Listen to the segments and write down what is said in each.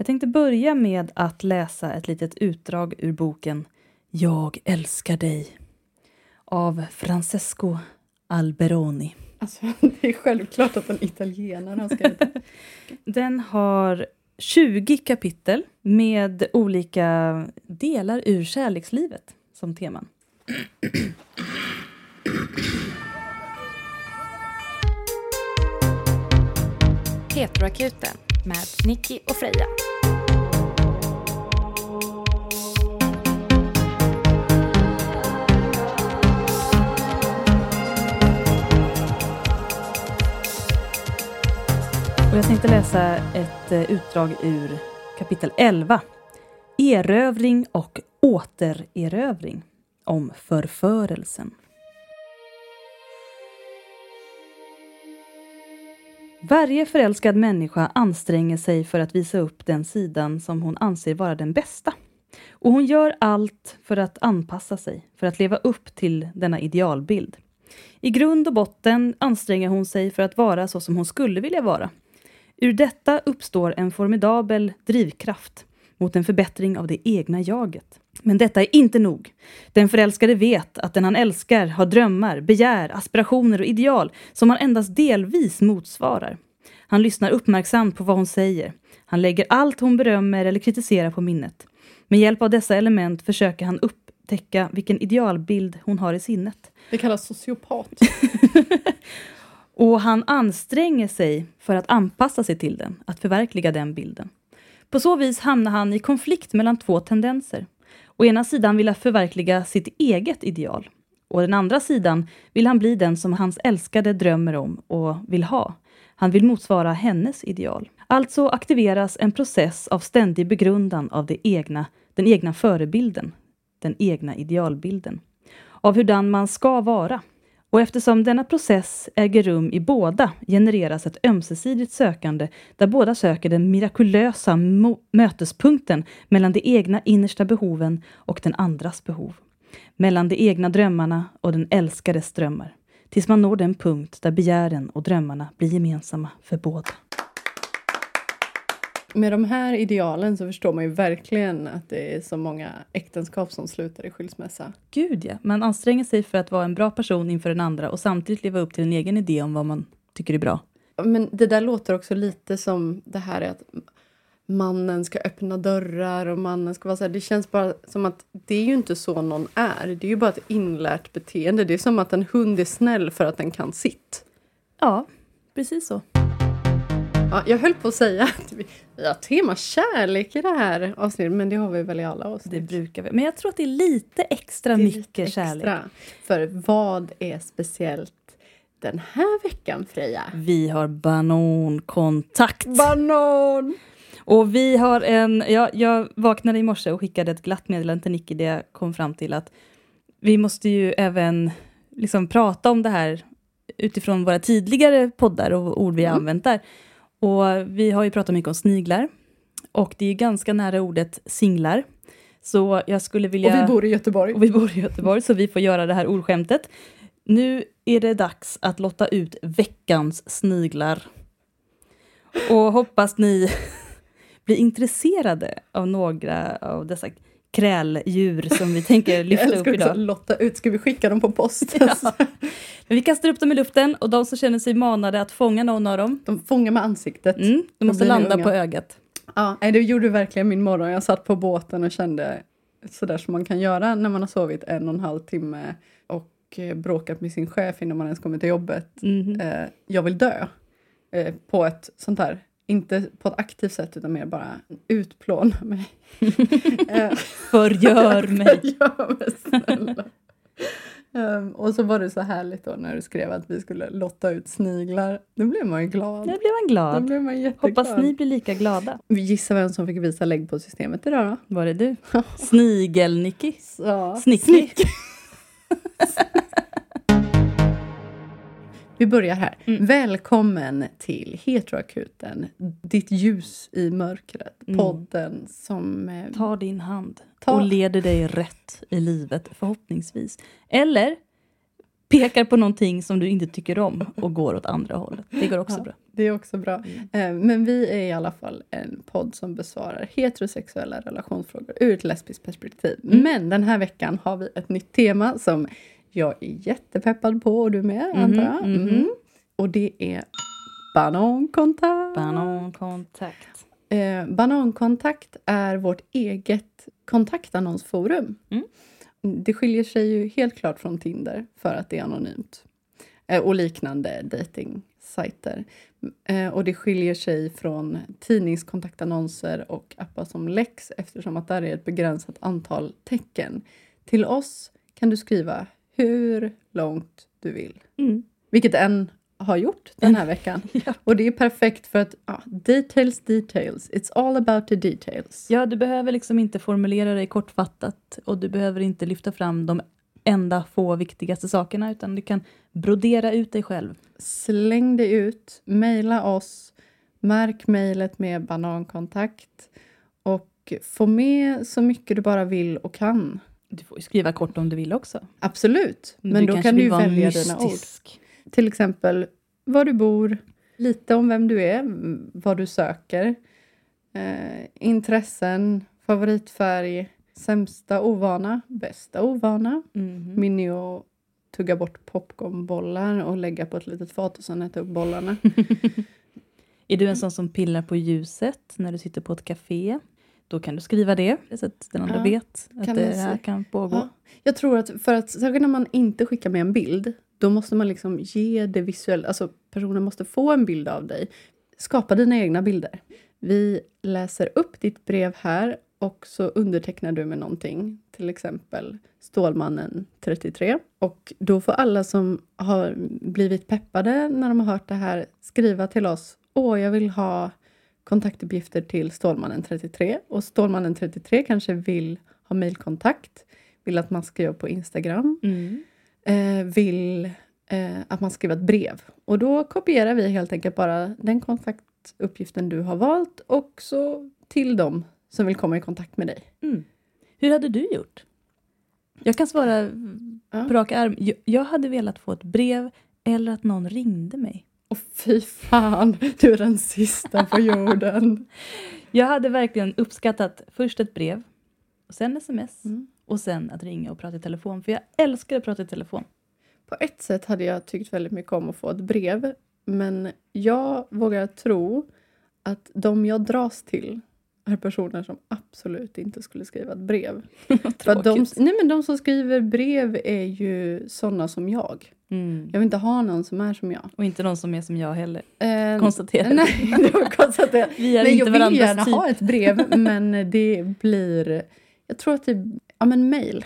Jag tänkte börja med att läsa ett litet utdrag ur boken Jag älskar dig av Francesco Alberoni. Alltså, det är självklart att en italienare har skrivit den. Den har 20 kapitel med olika delar ur kärlekslivet som teman. Petroakuten med Nicky och Freja. Och jag tänkte läsa ett eh, utdrag ur kapitel 11. Erövring och återerövring. Om förförelsen. Varje förälskad människa anstränger sig för att visa upp den sidan som hon anser vara den bästa. Och hon gör allt för att anpassa sig, för att leva upp till denna idealbild. I grund och botten anstränger hon sig för att vara så som hon skulle vilja vara. Ur detta uppstår en formidabel drivkraft mot en förbättring av det egna jaget. Men detta är inte nog. Den förälskade vet att den han älskar har drömmar, begär, aspirationer och ideal som han endast delvis motsvarar. Han lyssnar uppmärksamt på vad hon säger. Han lägger allt hon berömmer eller kritiserar på minnet. Med hjälp av dessa element försöker han upptäcka vilken idealbild hon har i sinnet. Det kallas sociopat. Och han anstränger sig för att anpassa sig till den, att förverkliga den bilden. På så vis hamnar han i konflikt mellan två tendenser. Å ena sidan vill han förverkliga sitt eget ideal. Å den andra sidan vill han bli den som hans älskade drömmer om och vill ha. Han vill motsvara hennes ideal. Alltså aktiveras en process av ständig begrundan av det egna, den egna förebilden, den egna idealbilden. Av hurdan man ska vara. Och eftersom denna process äger rum i båda genereras ett ömsesidigt sökande där båda söker den mirakulösa mötespunkten mellan de egna innersta behoven och den andras behov. Mellan de egna drömmarna och den älskades drömmar. Tills man når den punkt där begären och drömmarna blir gemensamma för båda. Med de här idealen så förstår man ju verkligen att det är så många äktenskap som slutar i skilsmässa. Gud ja, man anstränger sig för att vara en bra person inför den andra och samtidigt leva upp till en egen idé om vad man tycker är bra. Men det där låter också lite som det här är att mannen ska öppna dörrar och mannen ska vara så här. Det känns bara som att det är ju inte så någon är. Det är ju bara ett inlärt beteende. Det är som att en hund är snäll för att den kan sitt. Ja, precis så. Ja, jag höll på att säga att vi, har tema kärlek i det här avsnittet, men det har vi väl i alla avsnitt. Det brukar vi. Men jag tror att det är lite extra är mycket lite extra. kärlek. För vad är speciellt den här veckan, Freja? Vi har banonkontakt. Banan! Och vi har en, ja, jag vaknade i morse och skickade ett glatt meddelande till Nicky där jag kom fram till att vi måste ju även liksom prata om det här utifrån våra tidigare poddar och ord vi Mm. använt där. Och vi har ju pratat mycket om sniglar. Och det är ganska nära ordet singlar. Så jag skulle vilja... Och vi bor i Göteborg. och vi bor i Göteborg, så vi får göra det här ordskämtet. Nu är det dags att lotta ut veckans sniglar. Och hoppas ni blir intresserade av några av dessa kräldjur som vi tänker Jag lyfta upp idag. Lotta ut. Ska vi skicka dem på posten? Ja. Men vi kastar upp dem i luften och de som känner sig manade att fånga någon av dem, De fångar med ansiktet. mm, de måste landa unga. på ögat. Ja, det gjorde verkligen min morgon. Jag satt på båten och kände sådär som man kan göra när man har sovit en och en halv timme och eh, bråkat med sin chef innan man ens kommer till jobbet. Eh, jag vill dö. Eh, på ett sånt här, inte på ett aktivt sätt utan mer bara utplåna mig. eh, Förgör mig. Gör mig snälla. Ehm, och så var det så härligt då när du skrev att vi skulle lotta ut sniglar. Då blev man ju glad. Nu blir man Då glad. blev man jätteglad. Hoppas ni blir lika glada. Vi gissar vem som fick visa lägg på systemet idag då? Var är du? Snigel-Nicky? Så. Snickry? Vi börjar här. Mm. Välkommen till Heteroakuten, ditt ljus i mörkret. Mm. Podden som... eh, Ta din hand Ta- och leder dig rätt i livet, förhoppningsvis. Eller pekar på någonting som du inte tycker om och går åt andra hållet. Det går också Ja. bra. Det är också bra. Eh, Men vi är i alla fall en podd som besvarar heterosexuella relationsfrågor ur ett lesbiskt perspektiv. Mm. Men den här veckan har vi ett nytt tema som jag är jättepeppad på och du med antar jag. mhm. Mhm. Och det är banankontakt. Banankontakt. Eh, Banankontakt är vårt eget kontaktannonsforum. Mm. Det skiljer sig ju helt klart från Tinder för att det är anonymt. Eh, och liknande datingsajter. Eh, och det skiljer sig från tidningskontaktannonser och appar som Lex eftersom att där är ett begränsat antal tecken. Till oss kan du skriva hur långt du vill. Mm. Vilket en har gjort den här veckan. Ja. Och det är perfekt för att ja, details, details. It's all about the details. Ja, du behöver liksom inte formulera dig kortfattat och du behöver inte lyfta fram de enda få viktigaste sakerna utan du kan brodera ut dig själv. Släng det ut, mejla oss, märk mejlet med banankontakt och få med så mycket du bara vill och kan. Du får ju skriva kort om du vill också. Absolut, men då kanske kan du ju välja dina ord. mystisk. Till exempel var du bor, lite om vem du är, vad du söker, eh, intressen, favoritfärg, sämsta ovana, bästa ovana. Mhm. Min är att tugga bort popcornbollar och lägga på ett litet fat och sen äta upp bollarna. Är du en sån som pillar på ljuset när du sitter på ett café? Då kan du skriva det så att den andra Ja, vet att det här kan pågå. Ja. Jag tror att för att, särskilt när man inte skickar med en bild, då måste man liksom ge det visuella, alltså personen måste få en bild av dig. Skapa dina egna bilder. Vi läser upp ditt brev här och så undertecknar du med någonting, till exempel Stålmannen 33. Och då får alla som har blivit peppade när de har hört det här skriva till oss. Åh, jag vill ha kontaktuppgifter till Stålmannen 33. Och Stålmannen 33 kanske vill ha mejlkontakt, vill att man skriver på Instagram, Mm. eh, vill eh, att man skriver ett brev. Och då kopierar vi helt enkelt bara den kontaktuppgiften du har valt och så till dem som vill komma i kontakt med dig. Mm. Hur hade du gjort? Jag kan svara Ja. på rak arm. Jag hade velat få ett brev eller att någon ringde mig. Och fy fan, du är den sista på jorden. Jag hade verkligen uppskattat först ett brev, och sen sms Mm. och sen att ringa och prata i telefon. För jag älskar att prata i telefon. På ett sätt hade jag tyckt väldigt mycket om att få ett brev. Men jag vågar tro att de jag dras till är personer som absolut inte skulle skriva ett brev. För de, nej men de som skriver brev är ju såna som jag. Mm. Jag vill inte ha någon som är som jag. Och inte någon som är som jag heller. Eh, Konstaterar. Nej, det var konstaterat. Vi är Nej, inte jag vill gärna typ. ha ett brev, men det blir... Jag tror att det... Ja, men mejl.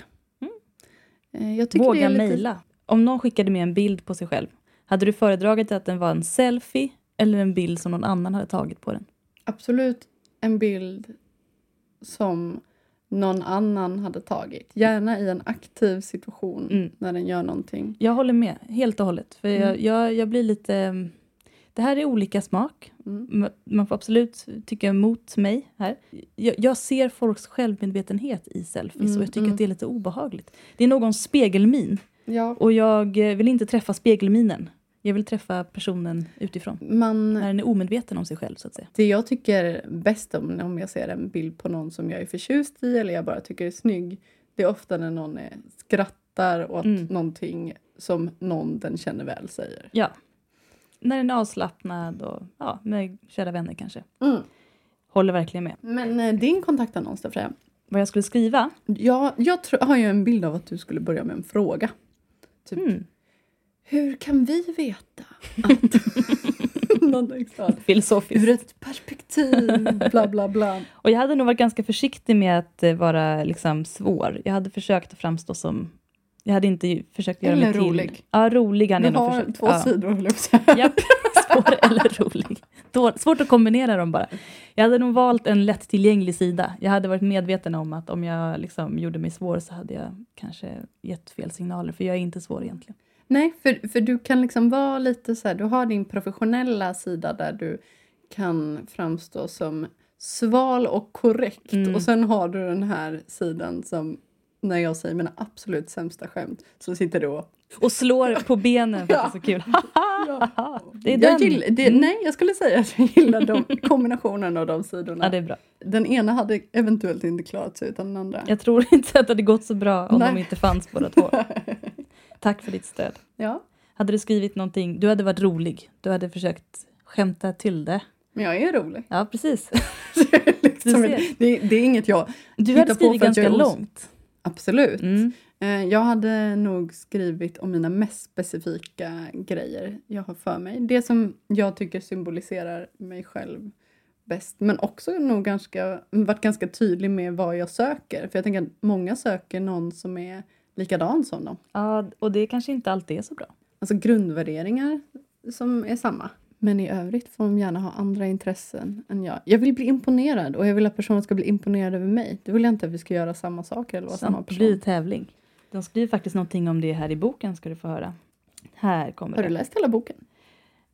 Eh, tycker det Våga är lite, mejla. Om någon skickade med en bild på sig själv, hade du föredragit att den var en selfie eller en bild som någon annan hade tagit på den? Absolut en bild som någon annan hade tagit. Gärna i en aktiv situation Mm. när den gör någonting. Jag håller med, helt och hållet. För jag, Mm. jag, jag blir lite... mm, Det här är olika smak. Mm. Ma- Man får absolut tycka emot mig här. Jag, jag ser folks självmedvetenhet i selfies Mm, och jag tycker mm. att det är lite obehagligt. Det är någons spegelmin Ja, och jag eh, vill inte träffa spegelminen. Jag vill träffa personen utifrån. man, När den är omedveten om sig själv så att säga. det jag tycker bäst om om jag ser en bild på någon som jag är förtjust i eller jag bara tycker är snygg, det är ofta när någon är, skrattar åt Mm. någonting som någon den känner väl säger. Ja. När den är avslappnad och ja, med kära vänner kanske. Mm. Håller verkligen med. Men eh, din kontaktannons då Freja? Vad jag skulle skriva? Ja, jag har ju en bild av att du skulle börja med en fråga. Typ, Mm. Hur kan vi veta att... Filosofiskt. Ur ett perspektiv, bla bla bla. Och jag hade nog varit ganska försiktig med att eh, vara liksom svår. Jag hade försökt att framstå som... Jag hade inte försökt göra Eller mig till... rolig. Ja, rolig hade jag nog har försökt. två ja. sidor höll jag. Japp, svår eller rolig. Svårt att kombinera dem bara. Jag hade nog valt en lättillgänglig sida. Jag hade varit medveten om att om jag liksom gjorde mig svår så hade jag kanske gett fel signaler, för jag är inte svår egentligen. Nej, för, för du kan liksom vara lite så här, du har din professionella sida där du kan framstå som sval och korrekt. Mm. Och sen har du den här sidan som när jag säger mina absolut sämsta skämt så sitter du och... Och slår på benen för att det är så kul. Ja. Det är jag den. gillar, det, Mm. Nej, jag skulle säga att jag gillar de, kombinationen av de sidorna. Ja, det är bra. Den ena hade eventuellt inte klarat sig utan den andra. Jag tror inte att det hade gått så bra om Nej. de inte fanns båda två. Tack för ditt stöd. Ja, Hade du skrivit någonting, du hade varit rolig. Du hade försökt skämta till det. men jag är rolig. Ja, precis. liksom, det, det är inget jag... Du hade skrivit ganska långt. Absolut. Mm. Eh, Jag hade nog skrivit om mina mest specifika grejer jag har för mig. Det som jag tycker symboliserar mig själv bäst. Men också nog ganska, varit ganska tydlig med vad jag söker. För jag tänker att många söker någon som är likadan som dem. Ja, och det kanske inte alltid är så bra. Alltså grundvärderingar som är samma. Men i övrigt får de gärna ha andra intressen än jag. Jag vill bli imponerad och jag vill att personen ska bli imponerad över mig. Då vill jag inte att vi ska göra samma saker eller vara samma person. blir tävling. De skriver faktiskt någonting om det här i boken, ska du få höra. Här kommer Har du det. läst hela boken?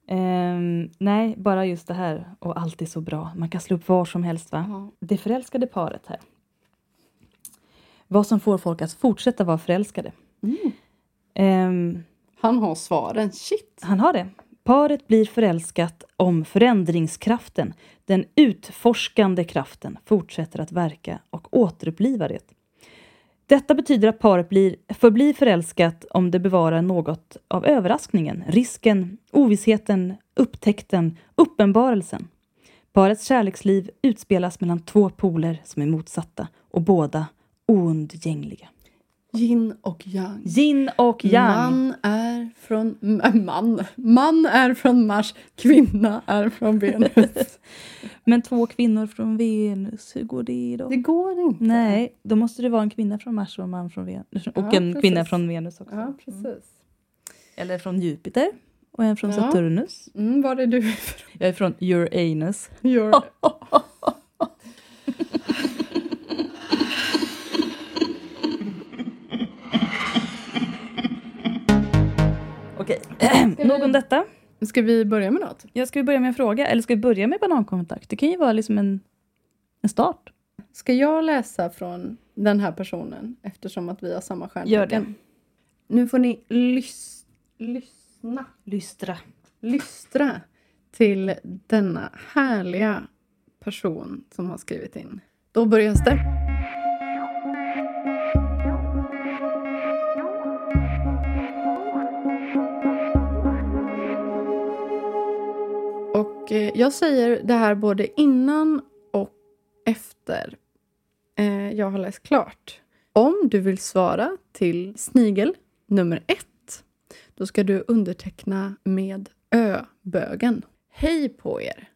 Ehm, nej, bara just det här. Och allt är så bra. Man kan slå upp var som helst, va? Ja. Det förälskade paret här. Vad som får folk att fortsätta vara förälskade. Mm. Ehm, Han har svaren. Shit! han har det. Paret blir förälskat om förändringskraften, den utforskande kraften, fortsätter att verka och återupplivar det. Detta betyder att paret blir, förblir förälskat om det bevarar något av överraskningen, risken, ovissheten, upptäckten, uppenbarelsen. Parets kärleksliv utspelas mellan två poler som är motsatta och båda oundgängliga. Yin och yang. Yin och yang. Man är från... äh, Man. Man är från Mars, kvinna är från Venus. Men två kvinnor från Venus, hur går det då? Det går inte. Nej, då måste det vara en kvinna från Mars och en man från Venus. Och Ja, en kvinna precis. från Venus också. Ja, precis. Eller från Jupiter och en från Ja. Saturnus. Mm, var är du ifrån? Jag är från Uranus. Your... Okej, nog om detta. Ska vi börja med något? Jag ska vi börja med en fråga, eller ska vi börja med banankontakt? Det kan ju vara liksom en, en start. Ska jag läsa från den här personen eftersom att vi har samma stjärntecken? Gör det. Nu får ni lys... lyssna. Lystra. lystra till denna härliga person som har skrivit in. Då börjar det. Och eh, jag säger det här både innan och efter eh, jag har läst klart. Om du vill svara till snigel nummer ett då ska du underteckna med Ö-bögen. Hej på er!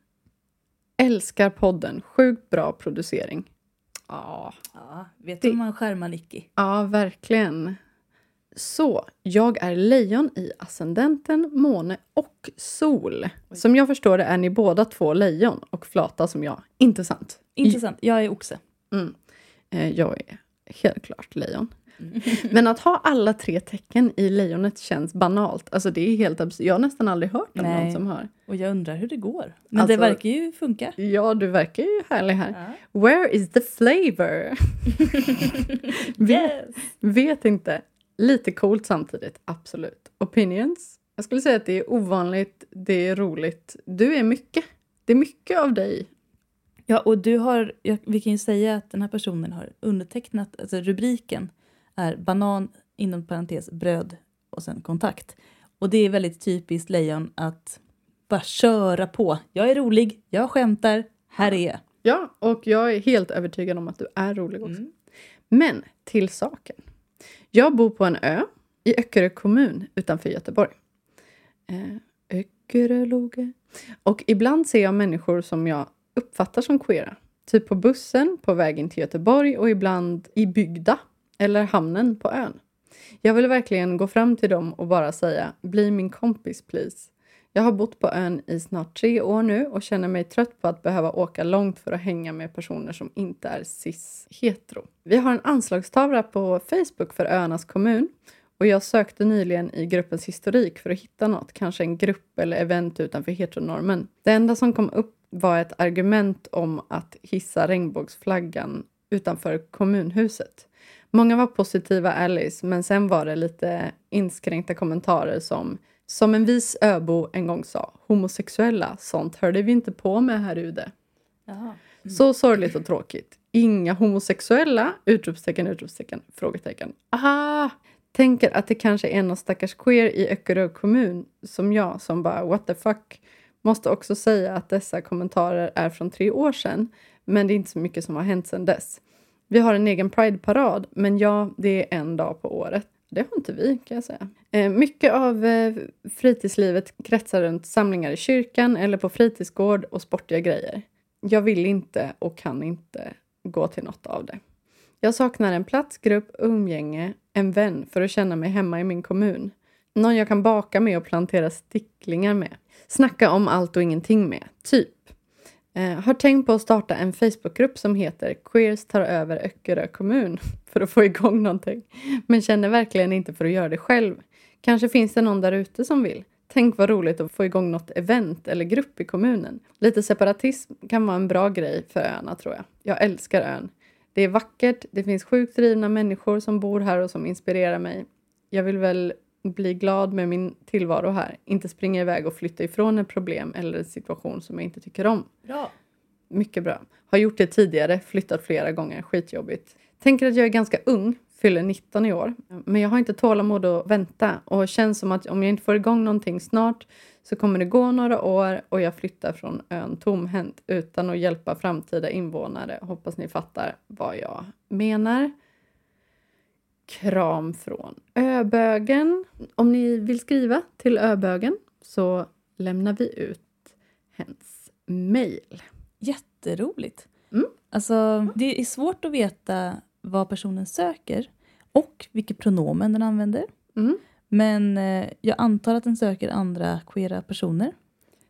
Älskar podden. Sjukt bra producering. Ja, Ja, vet du hur man skärmar Nicky? ja verkligen. Så, jag är lejon i ascendenten, måne och sol. Som jag förstår det är ni båda två lejon och flata som jag. Inte sant? Intressant. Jag är oxe. Mm. Eh, Jag är helt klart lejon. Men att ha alla tre tecken i lejonet känns banalt. Alltså det är helt absurt. Jag har nästan aldrig hört om Nej. någon som har. Och jag undrar hur det går. Men det Alltså- verkar ju funka. Ja, du verkar ju härlig här. Ja. Where is the flavor? vet, Yes. vet inte. Lite coolt samtidigt, absolut. Opinions? Jag skulle säga att det är ovanligt, det är roligt. Du är mycket. Det är mycket av dig. Ja, och du har, vi kan ju säga att den här personen har undertecknat, alltså rubriken är banan inom parentes bröd och sen kontakt. Och det är väldigt typiskt lejon att bara köra på. Jag är rolig, jag skämtar, här är jag. Ja, och jag är helt övertygad om att du är rolig också. Mm. Men till saken. Jag bor på en ö i Öckerö kommun utanför Göteborg. Eh, Öckerö loge. Och ibland ser jag människor som jag uppfattar som queera. Typ på bussen på vägen till Göteborg och ibland i bygda eller hamnen på ön. Jag vill verkligen gå fram till dem och bara säga bli min kompis please. Jag har bott på ön i snart tre år nu och känner mig trött på att behöva åka långt för att hänga med personer som inte är cis-hetero. Vi har en anslagstavla på Facebook för Öarnas kommun och jag sökte nyligen i gruppens historik för att hitta något, kanske en grupp eller event utanför heteronormen. Det enda som kom upp var ett argument om att hissa regnbågsflaggan utanför kommunhuset. Många var positiva Alice, men sen var det lite inskränkta kommentarer som som en vis öbo en gång sa, homosexuella, sånt hörde vi inte på med här ute. Jaha. Så sorgligt och tråkigt. Inga homosexuella! Utropstecken, utropstecken, frågetecken. Ah! Tänker att det kanske är någon stackars queer i Öckerö kommun som jag som bara what the fuck. Måste också säga att dessa kommentarer är från tre år sedan, men det är inte så mycket som har hänt sedan dess. Vi har en egen Pride-parad, men ja, det är en dag på året. Det har inte vi, kan jag säga. Eh, mycket av eh, fritidslivet kretsar runt samlingar i kyrkan eller på fritidsgård och sportiga grejer. Jag vill inte och kan inte gå till något av det. Jag saknar en plats, grupp, umgänge, en vän för att känna mig hemma i min kommun. Någon jag kan baka med och plantera sticklingar med. Snacka om allt och ingenting med, typ. Eh, har tänkt på att starta en Facebookgrupp som heter Queers tar över Öckerö kommun för att få igång någonting. Men känner verkligen inte för att göra det själv. Kanske finns det någon där ute som vill. Tänk vad roligt att få igång något event eller grupp i kommunen. Lite separatism kan vara en bra grej för öarna tror jag. Jag älskar ön. Det är vackert, det finns sjukt drivna människor som bor här och som inspirerar mig. Jag vill väl bli glad med min tillvaro här, inte springa iväg och flytta ifrån ett problem eller en situation som jag inte tycker om. Bra. Mycket bra. Har gjort det tidigare, flyttat flera gånger, skitjobbigt. Tänker att jag är ganska ung, fyller 19 i år. Men jag har inte tålamod att vänta och känns som att om jag inte får igång någonting snart så kommer det gå några år och jag flyttar från ön tomhänt utan att hjälpa framtida invånare. Hoppas ni fattar vad jag menar. Kram från Öbögen. Om ni vill skriva till Öbögen så lämnar vi ut hens mejl. Jätteroligt. Mm. Alltså, det är svårt att veta vad personen söker och vilket pronomen den använder. Mm. Men eh, jag antar att den söker andra queera personer.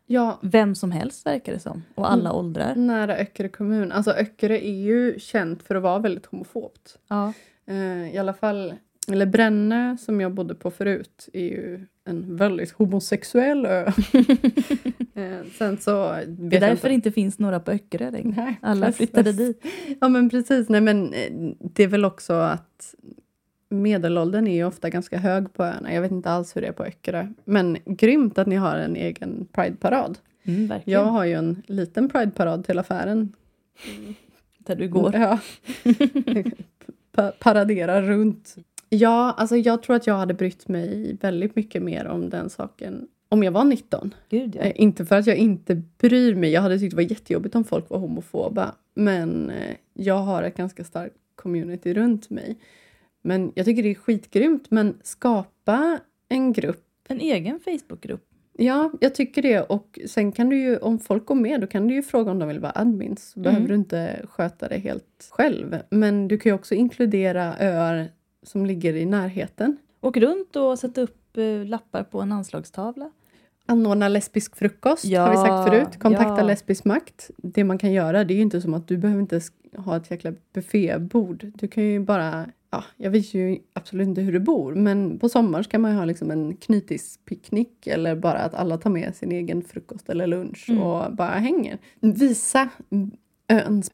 Ja, Vem som helst verkar det som. Och alla Mm. åldrar. nära Öckerö kommun. Alltså Öckerö är ju känt för att vara väldigt homofobt. Ja. Eh, I alla fall, eller Brännö som jag bodde på förut är ju en väldigt homosexuell ö. eh, sen så Det är därför det inte. finns några på Öckerö längre. Nej, Alla precis. flyttade dit. Ja men precis, nej men eh, det är väl också att medelåldern är ju ofta ganska hög på öarna. Jag vet inte alls hur det är på Öckerö. Men grymt att ni har en egen Pride-parad. Mm. Jag har ju en liten Pride-parad till affären. Där du går. Ja. Pa- Paradera runt. Ja, alltså jag tror att jag hade brytt mig väldigt mycket mer om den saken om jag var 19. Gud, ja. Eh, inte för att jag inte bryr mig. Jag hade tyckt det var jättejobbigt om folk var homofoba. Men eh, jag har ett ganska starkt community runt mig. Men jag tycker det är skitgrymt. Men skapa en grupp. En egen Facebookgrupp. Ja, jag tycker det. Och sen kan du ju, om folk går med, då kan du ju fråga om de vill vara admins. Så Mm. behöver du inte sköta det helt själv. Men du kan ju också inkludera öar som ligger i närheten. Åk runt och sätt upp eh, lappar på en anslagstavla. Anordna lesbisk frukost Ja, har vi sagt förut. Kontakta ja. lesbisk makt. Det man kan göra, det är ju inte som att du behöver inte ha ett jäkla buffébord. Du kan ju bara, ja, jag vet ju absolut inte hur du bor, men på sommaren ska man ju ha liksom en knytispicknick eller bara att alla tar med sin egen frukost eller lunch Mm. och bara hänger. Visa öns,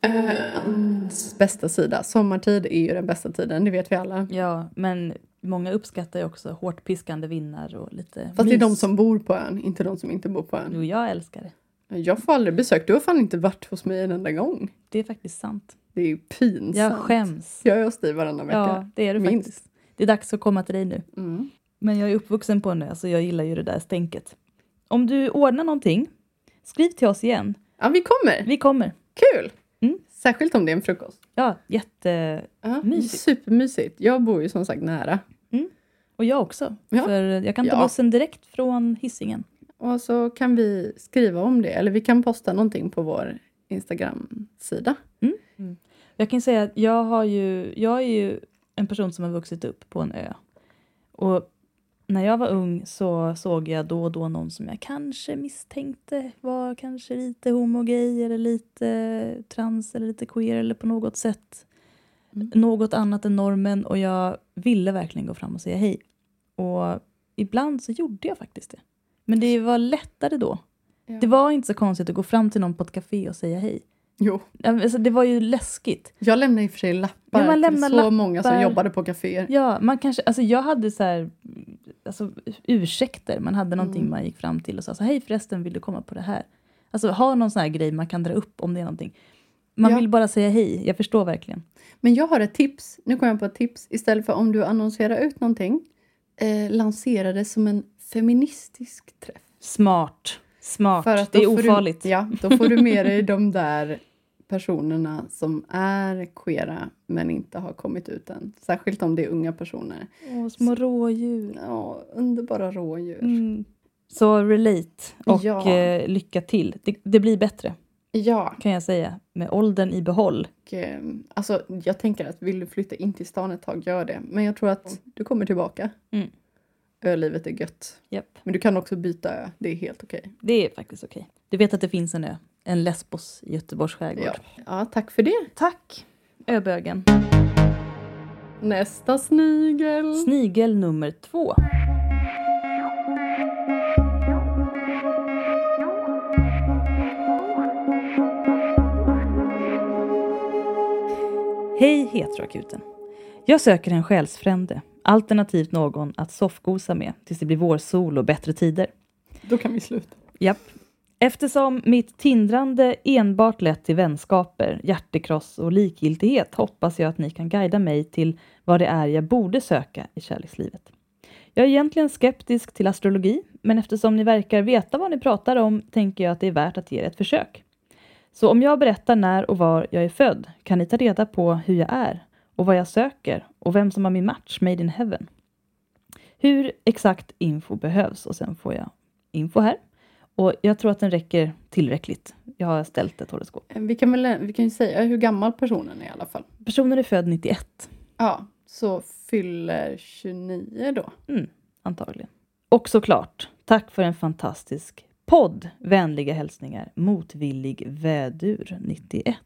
öns bästa sida. Sommartid är ju den bästa tiden, det vet vi alla. Ja, men många uppskattar ju också hårt piskande vindar och lite Fast det är de mys. som bor på ön, inte de som inte bor på ön. Jo, jag älskar det. Jag får aldrig besök. Du har fan inte varit hos mig en enda gång. Det är faktiskt sant. Det är ju pinsamt. Jag skäms. Jag är hos dig varannan vecka. Ja, det är det Minst. faktiskt. Det är dags att komma till dig nu. Mm. Men jag är uppvuxen på en ö, så jag gillar ju det där stänket. Om du ordnar någonting, skriv till oss igen. Ja, vi kommer. Vi kommer. Kul! Mm. Särskilt om det är en frukost. Ja, jätte... Ja, Mysigt. Supermysigt. Jag bor ju som sagt nära. Och jag också. Ja. För jag kan ta Ja. bussen direkt från Hisingen. Och så kan vi skriva om det. Eller vi kan posta någonting på vår Instagram-sida. Jag kan säga att jag, har ju, jag är ju en person som har vuxit upp på en ö. Och när jag var ung så såg jag då och då någon som jag kanske misstänkte var kanske lite homogay eller lite trans eller lite queer eller på något sätt Mm. något annat än normen och jag ville verkligen gå fram och säga hej. Och ibland så gjorde jag faktiskt det. Men det var lättare då. Ja. Det var inte så konstigt att gå fram till någon på ett café och säga hej. Jo. Alltså, det var ju läskigt. Jag lämnade i och för sig lappar Ja, till så många som lappar. jobbade på kaféer. Ja, man kanske, alltså jag hade så här, alltså ursäkter. Man hade någonting Mm. man gick fram till och sa så hej förresten, vill du komma på det här? Alltså ha någon sån här grej man kan dra upp om det är någonting. Man Ja. vill bara säga hej, jag förstår verkligen. Men jag har ett tips. Nu kommer jag på ett tips. Istället för om du annonserar ut någonting, eh, lansera det som en feministisk träff. Smart, smart. För att det är ofarligt. Du, ja, då får du med dig de där personerna som är queera men inte har kommit ut än. Särskilt om det är unga personer. Åh, små rådjur. Ja, underbara rådjur. Mm. Så relate och Ja. eh, lycka till. Det, det blir bättre Ja, kan jag säga. Med åldern i behåll. och, eh, alltså, jag tänker att vill du flytta in till stan ett tag, gör det. Men jag tror att du kommer tillbaka. Mm. Ölivet är gött. Japp. Men du kan också byta ö, det är helt okej. Det är faktiskt okej. Du vet att det finns en ö. En Lesbos i Göteborgs skärgård. Ja. ja, tack för det. Tack! Öbögen. Nästa snigel. Snigel nummer två. Hej heteroakuten. Jag söker en själsfrände, alternativt någon att soffgosa med tills det blir vårsol och bättre tider. Då kan vi sluta. Japp. Eftersom mitt tindrande enbart lett till vänskaper, hjärtekross och likgiltighet hoppas jag att ni kan guida mig till vad det är jag borde söka i kärlekslivet. Jag är egentligen skeptisk till astrologi, men eftersom ni verkar veta vad ni pratar om tänker jag att det är värt att ge er ett försök. Så om jag berättar när och var jag är född kan ni ta reda på hur jag är och vad jag söker och vem som har min match made in heaven. Hur exakt info behövs och sen får jag info här. Och jag tror att den räcker tillräckligt. Jag har ställt ett horoskop. Vi kan, väl, vi kan ju säga hur gammal personen är i alla fall. Personen är född 91, Ja, så fyller 29 då. antagligen. Och såklart, tack för en fantastisk podd. Vänliga hälsningar, motvillig vädur 91.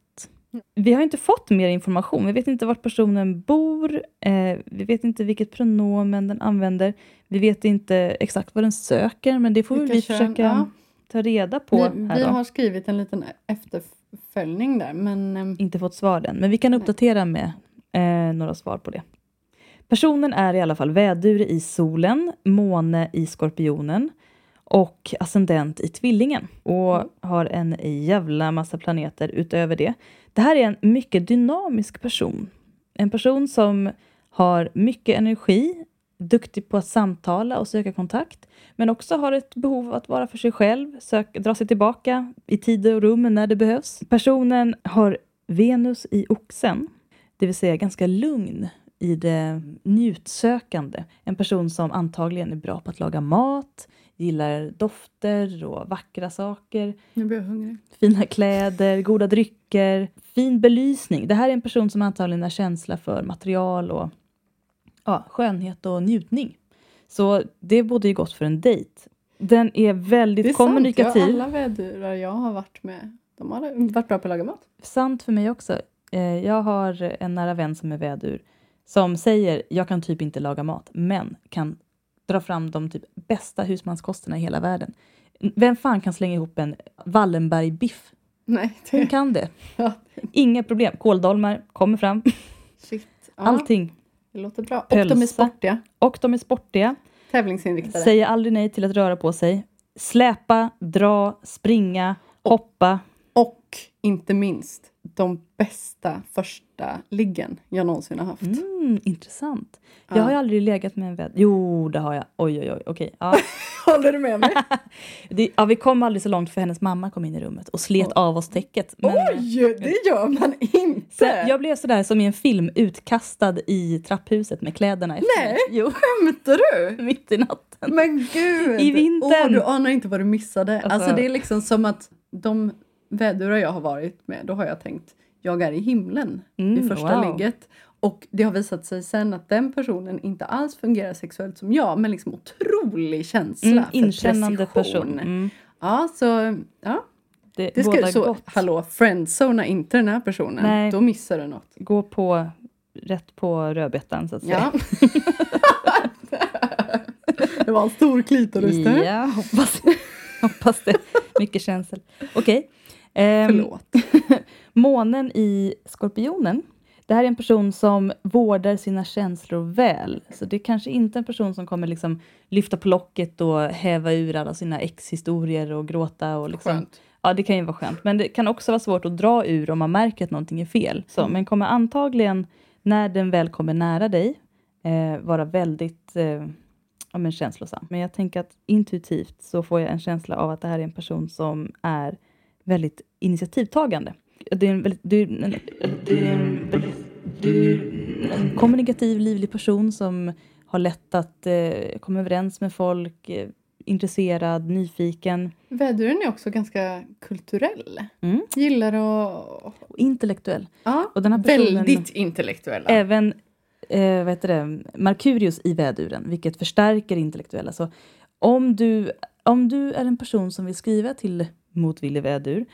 Vi har inte fått mer information. Vi vet inte vart personen bor. Eh, vi vet inte vilket pronomen den använder. Vi vet inte exakt vad den söker, men det får väl vi Vilka kön- försöka ja. Ta reda på Vi, vi har skrivit en liten efterföljning där, men ehm, inte fått svar än, men vi kan uppdatera med eh, några svar på det. Personen är i alla fall vädur i solen, måne i skorpionen och ascendent i tvillingen och Mm. har en jävla massa planeter utöver det. Det här är en mycket dynamisk person. En person som har mycket energi, duktig på att samtala och söka kontakt, men också har ett behov av att vara för sig själv, sök, dra sig tillbaka i tid och rum när det behövs. Personen har Venus i oxen, det vill säga ganska lugn i det njutsökande. En person som antagligen är bra på att laga mat, gillar dofter och vackra saker, nu blir jag hungrig. fina kläder, goda drycker, fin belysning. Det här är en person som antagligen har känsla för material och ja, skönhet och njutning. Så det borde ju gott för en dejt. Den är väldigt Det är kommunikativ. sant, ja, alla vädurar jag har varit med, de har varit bra på att laga mat. Sant för mig också. Eh, jag har en nära vän som är vädur som säger jag kan typ inte laga mat, men kan dra fram de typ bästa husmanskosterna i hela världen. Vem fan kan slänga ihop en Wallenberg-biff? Nej, Hon det, kan det. ja, Inga problem. Kåldolmar kommer fram. shit. Ja, Allting. Det låter bra. Och de är sportiga, Och de är sportiga. tävlingsinriktade. Säger aldrig nej till att röra på sig. Släpa, dra, springa, hoppa. Och inte minst, de bästa första liggen jag någonsin har haft. Mm, intressant. Ja. Jag har ju aldrig legat med en vän. Jo, det har jag. Oj, oj, oj. Okej. Ja. Håller du med mig? Det, ja, vi kom aldrig så långt för hennes mamma kom in i rummet och slet Oj. av oss täcket. Men, Oj, det gör man inte! sen, jag blev sådär som i en film utkastad i trapphuset med kläderna efter Nej. Jo, Skämtar du? mitt i natten. Men gud! I vintern. Åh, du anar inte vad du missade. Alltså, Alltså- det är liksom som att de vädurar jag har varit med, då har jag tänkt jag är i himlen Mm, vid första wow. ligget. Och det har visat sig sen att den personen inte alls fungerar sexuellt som jag, men liksom otrolig känsla Mm, för inkännande precision. person. Mm. Ja, så ja. Det, Det ska, så, gott. hallå, friendzona inte den här personen. Nej. Då missar du något. Gå på, rätt på rödbetan så att säga. Ja. det var en stor klitoris. Ja, hoppas, hoppas det. Mycket känsel. Okej. Ehm, Förlåt. Månen i Skorpionen. Det här är en person som vårdar sina känslor väl. Så det är kanske inte en person som kommer liksom lyfta på locket och häva ur alla sina ex-historier och gråta. Och liksom. Skönt. Ja, det kan ju vara skönt. Men det kan också vara svårt att dra ur om man märker att någonting är fel. Så, Mm. Men kommer antagligen, när den väl kommer nära dig, eh, vara väldigt eh, ja, men känslosam. Men jag tänker att intuitivt så får jag en känsla av att det här är en person som är väldigt initiativtagande. Det är en väldigt, är en, en, kommunikativ, livlig person som har lätt att eh, komma överens med folk, eh, intresserad, nyfiken Väduren är också ganska kulturell. Mm. Gillar att... och intellektuell. Ja, Och den här personen- väldigt intellektuella. Även eh, vad det, Merkurius i väduren, vilket förstärker intellektuella. Så om du, om du är en person som vill skriva till motvillig vädur,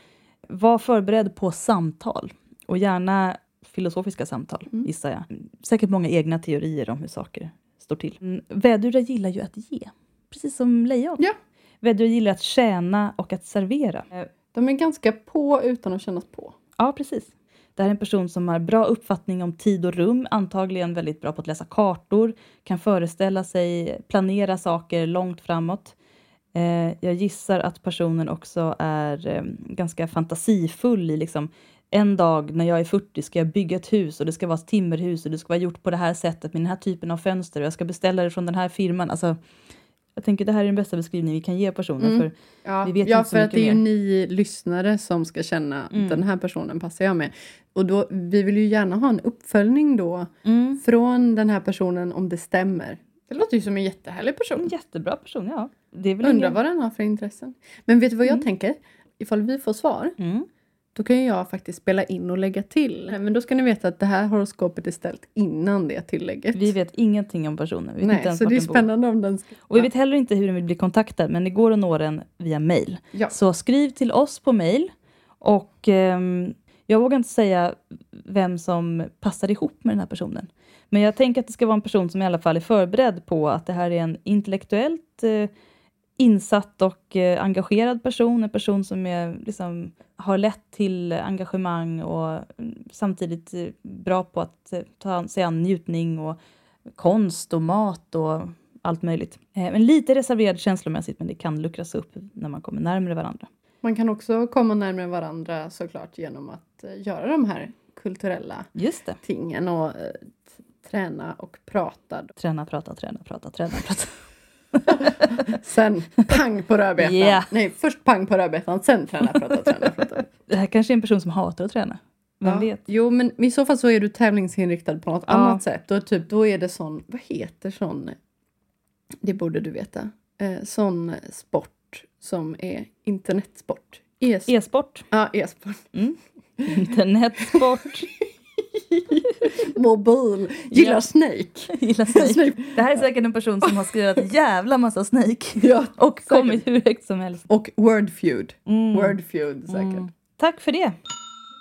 var förberedd på samtal. Och gärna filosofiska samtal, Mm. gissar jag. Säkert många egna teorier om hur saker står till. Mm, Vädurar gillar ju att ge, precis som lejon. Ja. Vädurar gillar att tjäna och att servera. Eh, De är ganska på utan att kännas på. Ja, precis. Det här är en person som har bra uppfattning om tid och rum, antagligen väldigt bra på att läsa kartor, kan föreställa sig, planera saker långt framåt. Eh, jag gissar att personen också är eh, ganska fantasifull i liksom en dag när jag är 40 ska jag bygga ett hus och det ska vara ett timmerhus och det ska vara gjort på det här sättet med den här typen av fönster och jag ska beställa det från den här firman. Alltså, jag tänker det här är den bästa beskrivningen vi kan ge personen. Mm. För Ja, Vi vet ja inte så för att det är ju ni lyssnare som ska känna Mm. den här personen passar jag med. Och då, vi vill ju gärna ha en uppföljning då mm. från den här personen om det stämmer. Det låter ju som en jättehärlig En person. jättebra person, ja. Det är väl Undrar ingen- vad den har för intressen. Men vet du vad jag Mm. tänker? Ifall vi får svar, Mm. då kan jag faktiskt spela in och lägga till. Men då ska ni veta att det här horoskopet är ställt innan det tillägget. Vi vet ingenting om personen. Vi vet inte Nej, ens så det är den bor. spännande om den ska... Och vi vet heller inte hur den vill bli kontaktad, men det går att nå den via mail. Ja. Så skriv till oss på mail. Och ehm, jag vågar inte säga vem som passar ihop med den här personen. Men jag tänker att det ska vara en person som i alla fall är förberedd på att det här är en intellektuellt eh, insatt och eh, engagerad person. En person som är, liksom, har lätt till engagemang och mm, samtidigt eh, bra på att eh, ta sig an njutning och konst och mat och allt möjligt. Men lite reserverad känslomässigt, men det kan luckras upp när man kommer närmare varandra. Man kan också komma närmare varandra såklart genom att göra de här kulturella tingen och träna och prata. Träna, prata, träna, prata, träna, prata. Sen pang på rödbetan. Ja. Nej, först pang på rödbetan, sen träna, prata, träna, prata. Det här kanske är en person som hatar att träna. Vem Ja. vet? Jo, men i så fall så är du tävlingsinriktad på något Ja. annat sätt. Då, typ, då är det sån, vad heter sån, det borde du veta, eh, sån sport som är internetsport. E E-sport, ja, e-sport. internetsport, Mobil. Gillar Ja. Snake. gillar Snake. Snake. Det här är säkert en person som har skrivit en jävla massa Snake Ja, och säkert. kommit hur högt som helst. Och Wordfeud. Mm. Wordfeud säkert. Mm. Tack för det.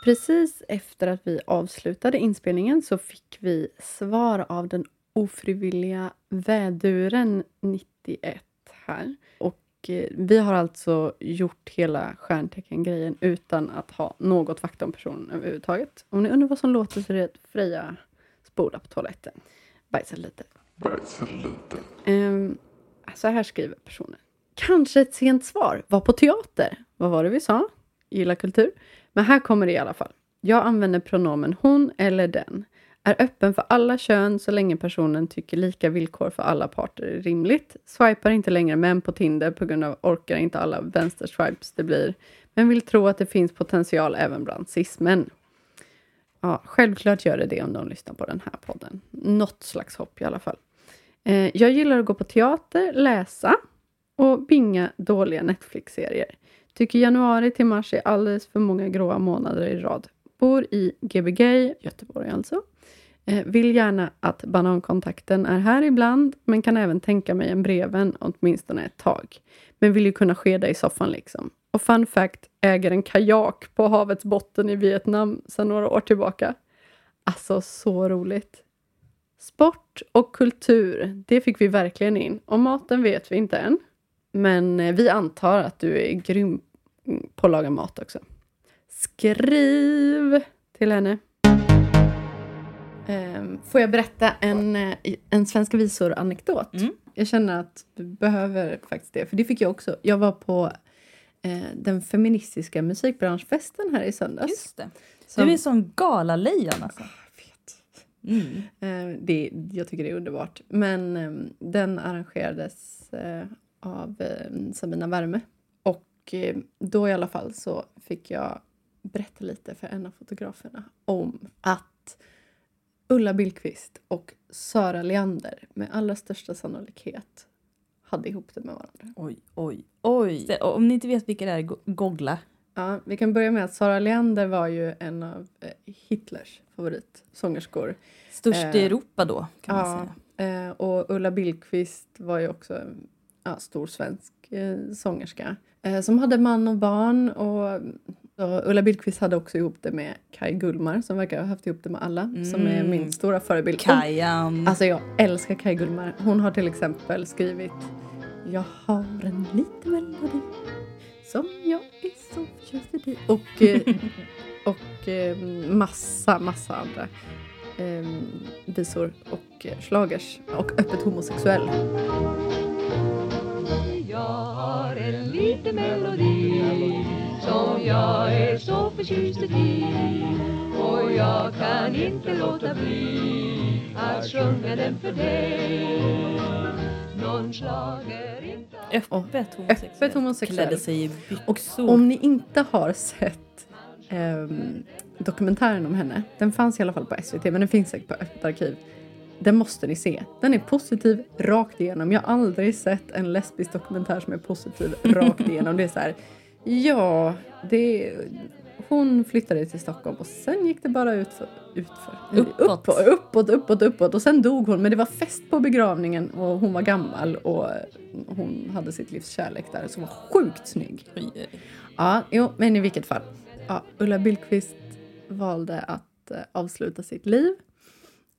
Precis efter att vi avslutade inspelningen så fick vi svar av den ofrivilliga väduren 91 här. Eh, vi har alltså gjort hela stjärntecken-grejen utan att ha något fakta om personen överhuvudtaget. Om ni undrar vad som låter så är det att Freja spolar på toaletten. Bajsar lite. Um, så här skriver personen. Kanske ett sent svar. Var på teater. Vad var det vi sa? Gilla kultur. Men här kommer det i alla fall. Jag använder pronomen hon eller den. Är öppen för alla kön så länge personen tycker lika villkor för alla parter är rimligt. Swipar inte längre män på Tinder på grund av orkar inte alla vänsterswipes det blir. Men vill tro att det finns potential även bland cis-män. Ja, självklart gör det det om de lyssnar på den här podden. Något slags hopp i alla fall. Eh, jag gillar att gå på teater, läsa och binga dåliga Netflix-serier. Tycker januari till mars är alldeles för många gråa månader i rad. Bor i Gbg, Göteborg alltså. Eh, vill gärna att banankontakten är här ibland, men kan även tänka mig en breven åtminstone ett tag. Men vill ju kunna skeda i soffan liksom. Och fun fact, äger en kajak på havets botten i Vietnam sedan några år tillbaka. Alltså så roligt. Sport och kultur, det fick vi verkligen in. Och maten vet vi inte än. Men eh, vi antar att du är grym på att laga mat också. Skriv till henne. Ehm, får jag berätta en, eh, en Svenska visor-anekdot? Mm. Jag känner att du behöver faktiskt det, för det fick jag också. Jag var på eh, den feministiska musikbranschfesten här i söndags. Just det. Som- Du är som galalejon alltså. Jag vet. Mm. Eh, det, jag tycker det är underbart. Men eh, den arrangerades eh, av eh, Sabina Värme. Och eh, då i alla fall så fick jag berätta lite för en av fotograferna om att Ulla Billqvist och Sara Leander med allra största sannolikhet hade ihop det med varandra. Oj, oj, oj. Så, Om ni inte vet vilka det är, go- googla. Ja, vi kan börja med att Sara Leander var ju en av eh, Hitlers favoritsångerskor. Störst Eh, i Europa då, kan man Ja, säga. eh, och Ulla Billqvist var ju också en ja, stor svensk eh, sångerska eh, som hade man och barn. Och, och Ulla Billqvist hade också ihop det med Kai Gullmar som verkar ha haft ihop det med alla, som är Mm. min stora förebild. Kajan. Alltså jag älskar Kai Gullmar. Hon har till exempel skrivit Jag har en liten melodi som jag är så förtjust i. Och, eh, och eh, massa, massa andra eh, visor och eh, schlagers. Och öppet homosexuell. Jag har en liten melodi som jag är så förtjust i och jag kan inte låta bli att sjunga den för dig. Någon schlager inte öppet homosexuell. öppet homosexuell. Klädde sig i Och byxor. om ni inte har sett ehm, dokumentären om henne, den fanns i alla fall på SVT men den finns säkert på Öppet arkiv. Den måste ni se. Den är positiv rakt igenom. Jag har aldrig sett en lesbisk dokumentär som är positiv rakt igenom. Det är så här, ja, det hon flyttade till Stockholm och sen gick det bara utför, utför, Uppåt. uppåt, uppåt, uppåt, uppåt och sen dog hon. Men det var fest på begravningen och hon var gammal och hon hade sitt livs kärlek där som var sjukt snygg. Ja, jo, men i vilket fall. Ja, Ulla Billqvist valde att eh, avsluta sitt liv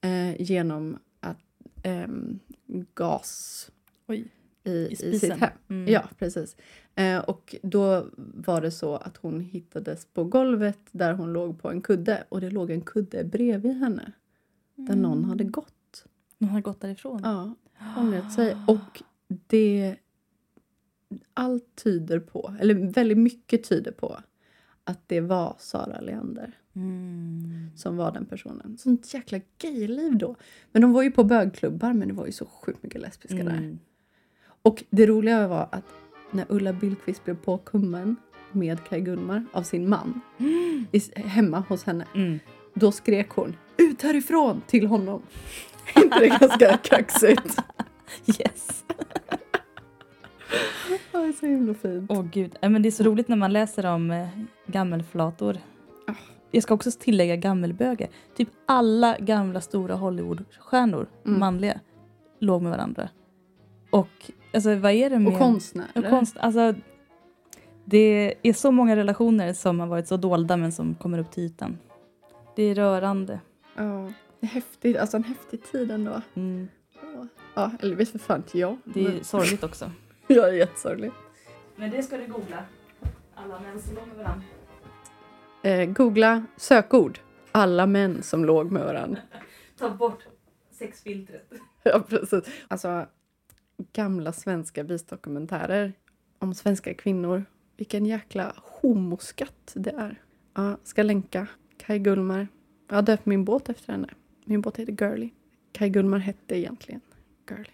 eh, genom att ehm, gas Oj. I, I i, sitt hem. Mm. Ja, precis. Eh, och då var det så att hon hittades på golvet där hon låg på en kudde och det låg en kudde bredvid henne där någon hade gått. Någon har gått därifrån. Ja, ångrat sig. Och det... Allt tyder på, eller väldigt mycket tyder på att det var Sara Leander Mm. som var den personen. Sånt jäkla gayliv då. Men de var ju på bögklubbar men det var ju så sjukt mycket lesbiska där. Mm. Och det roliga var att när Ulla Billqvist blev påkommen med Kaj Gullmar av sin man i, hemma hos henne, Mm. då skrek hon ut härifrån till honom. inte det ganska kaxigt? Yes. Det är så himla fint. Åh gud. Nej, Men det är så roligt när man läser om eh, gammelflator. Ah. Jag ska också tillägga gammelbögar. Typ alla gamla stora Hollywoodstjärnor, Mm. manliga, låg med varandra. Och alltså vad är det med... Och konstnärer. och konst, alltså, det är så många relationer som har varit så dolda men som kommer upp till ytan. Det är rörande. Ja, det är häftigt. Alltså en häftig tid ändå. Mm. Ja. Eller vet för fan inte jag. Det är Men sorgligt också. jag är jättesorglig. Men det ska du googla. Alla män som låg med varandra. Eh, googla sökord. Alla män som låg med varandra. Ta bort sexfiltret. Ja, precis. Alltså, gamla svenska visdokumentärer om svenska kvinnor. Vilken jäkla homoskatt det är. Ja, ska länka. Kai Gullmar. Jag har döpt min båt efter henne. Min båt heter Girly. Kai Gullmar hette egentligen Girly.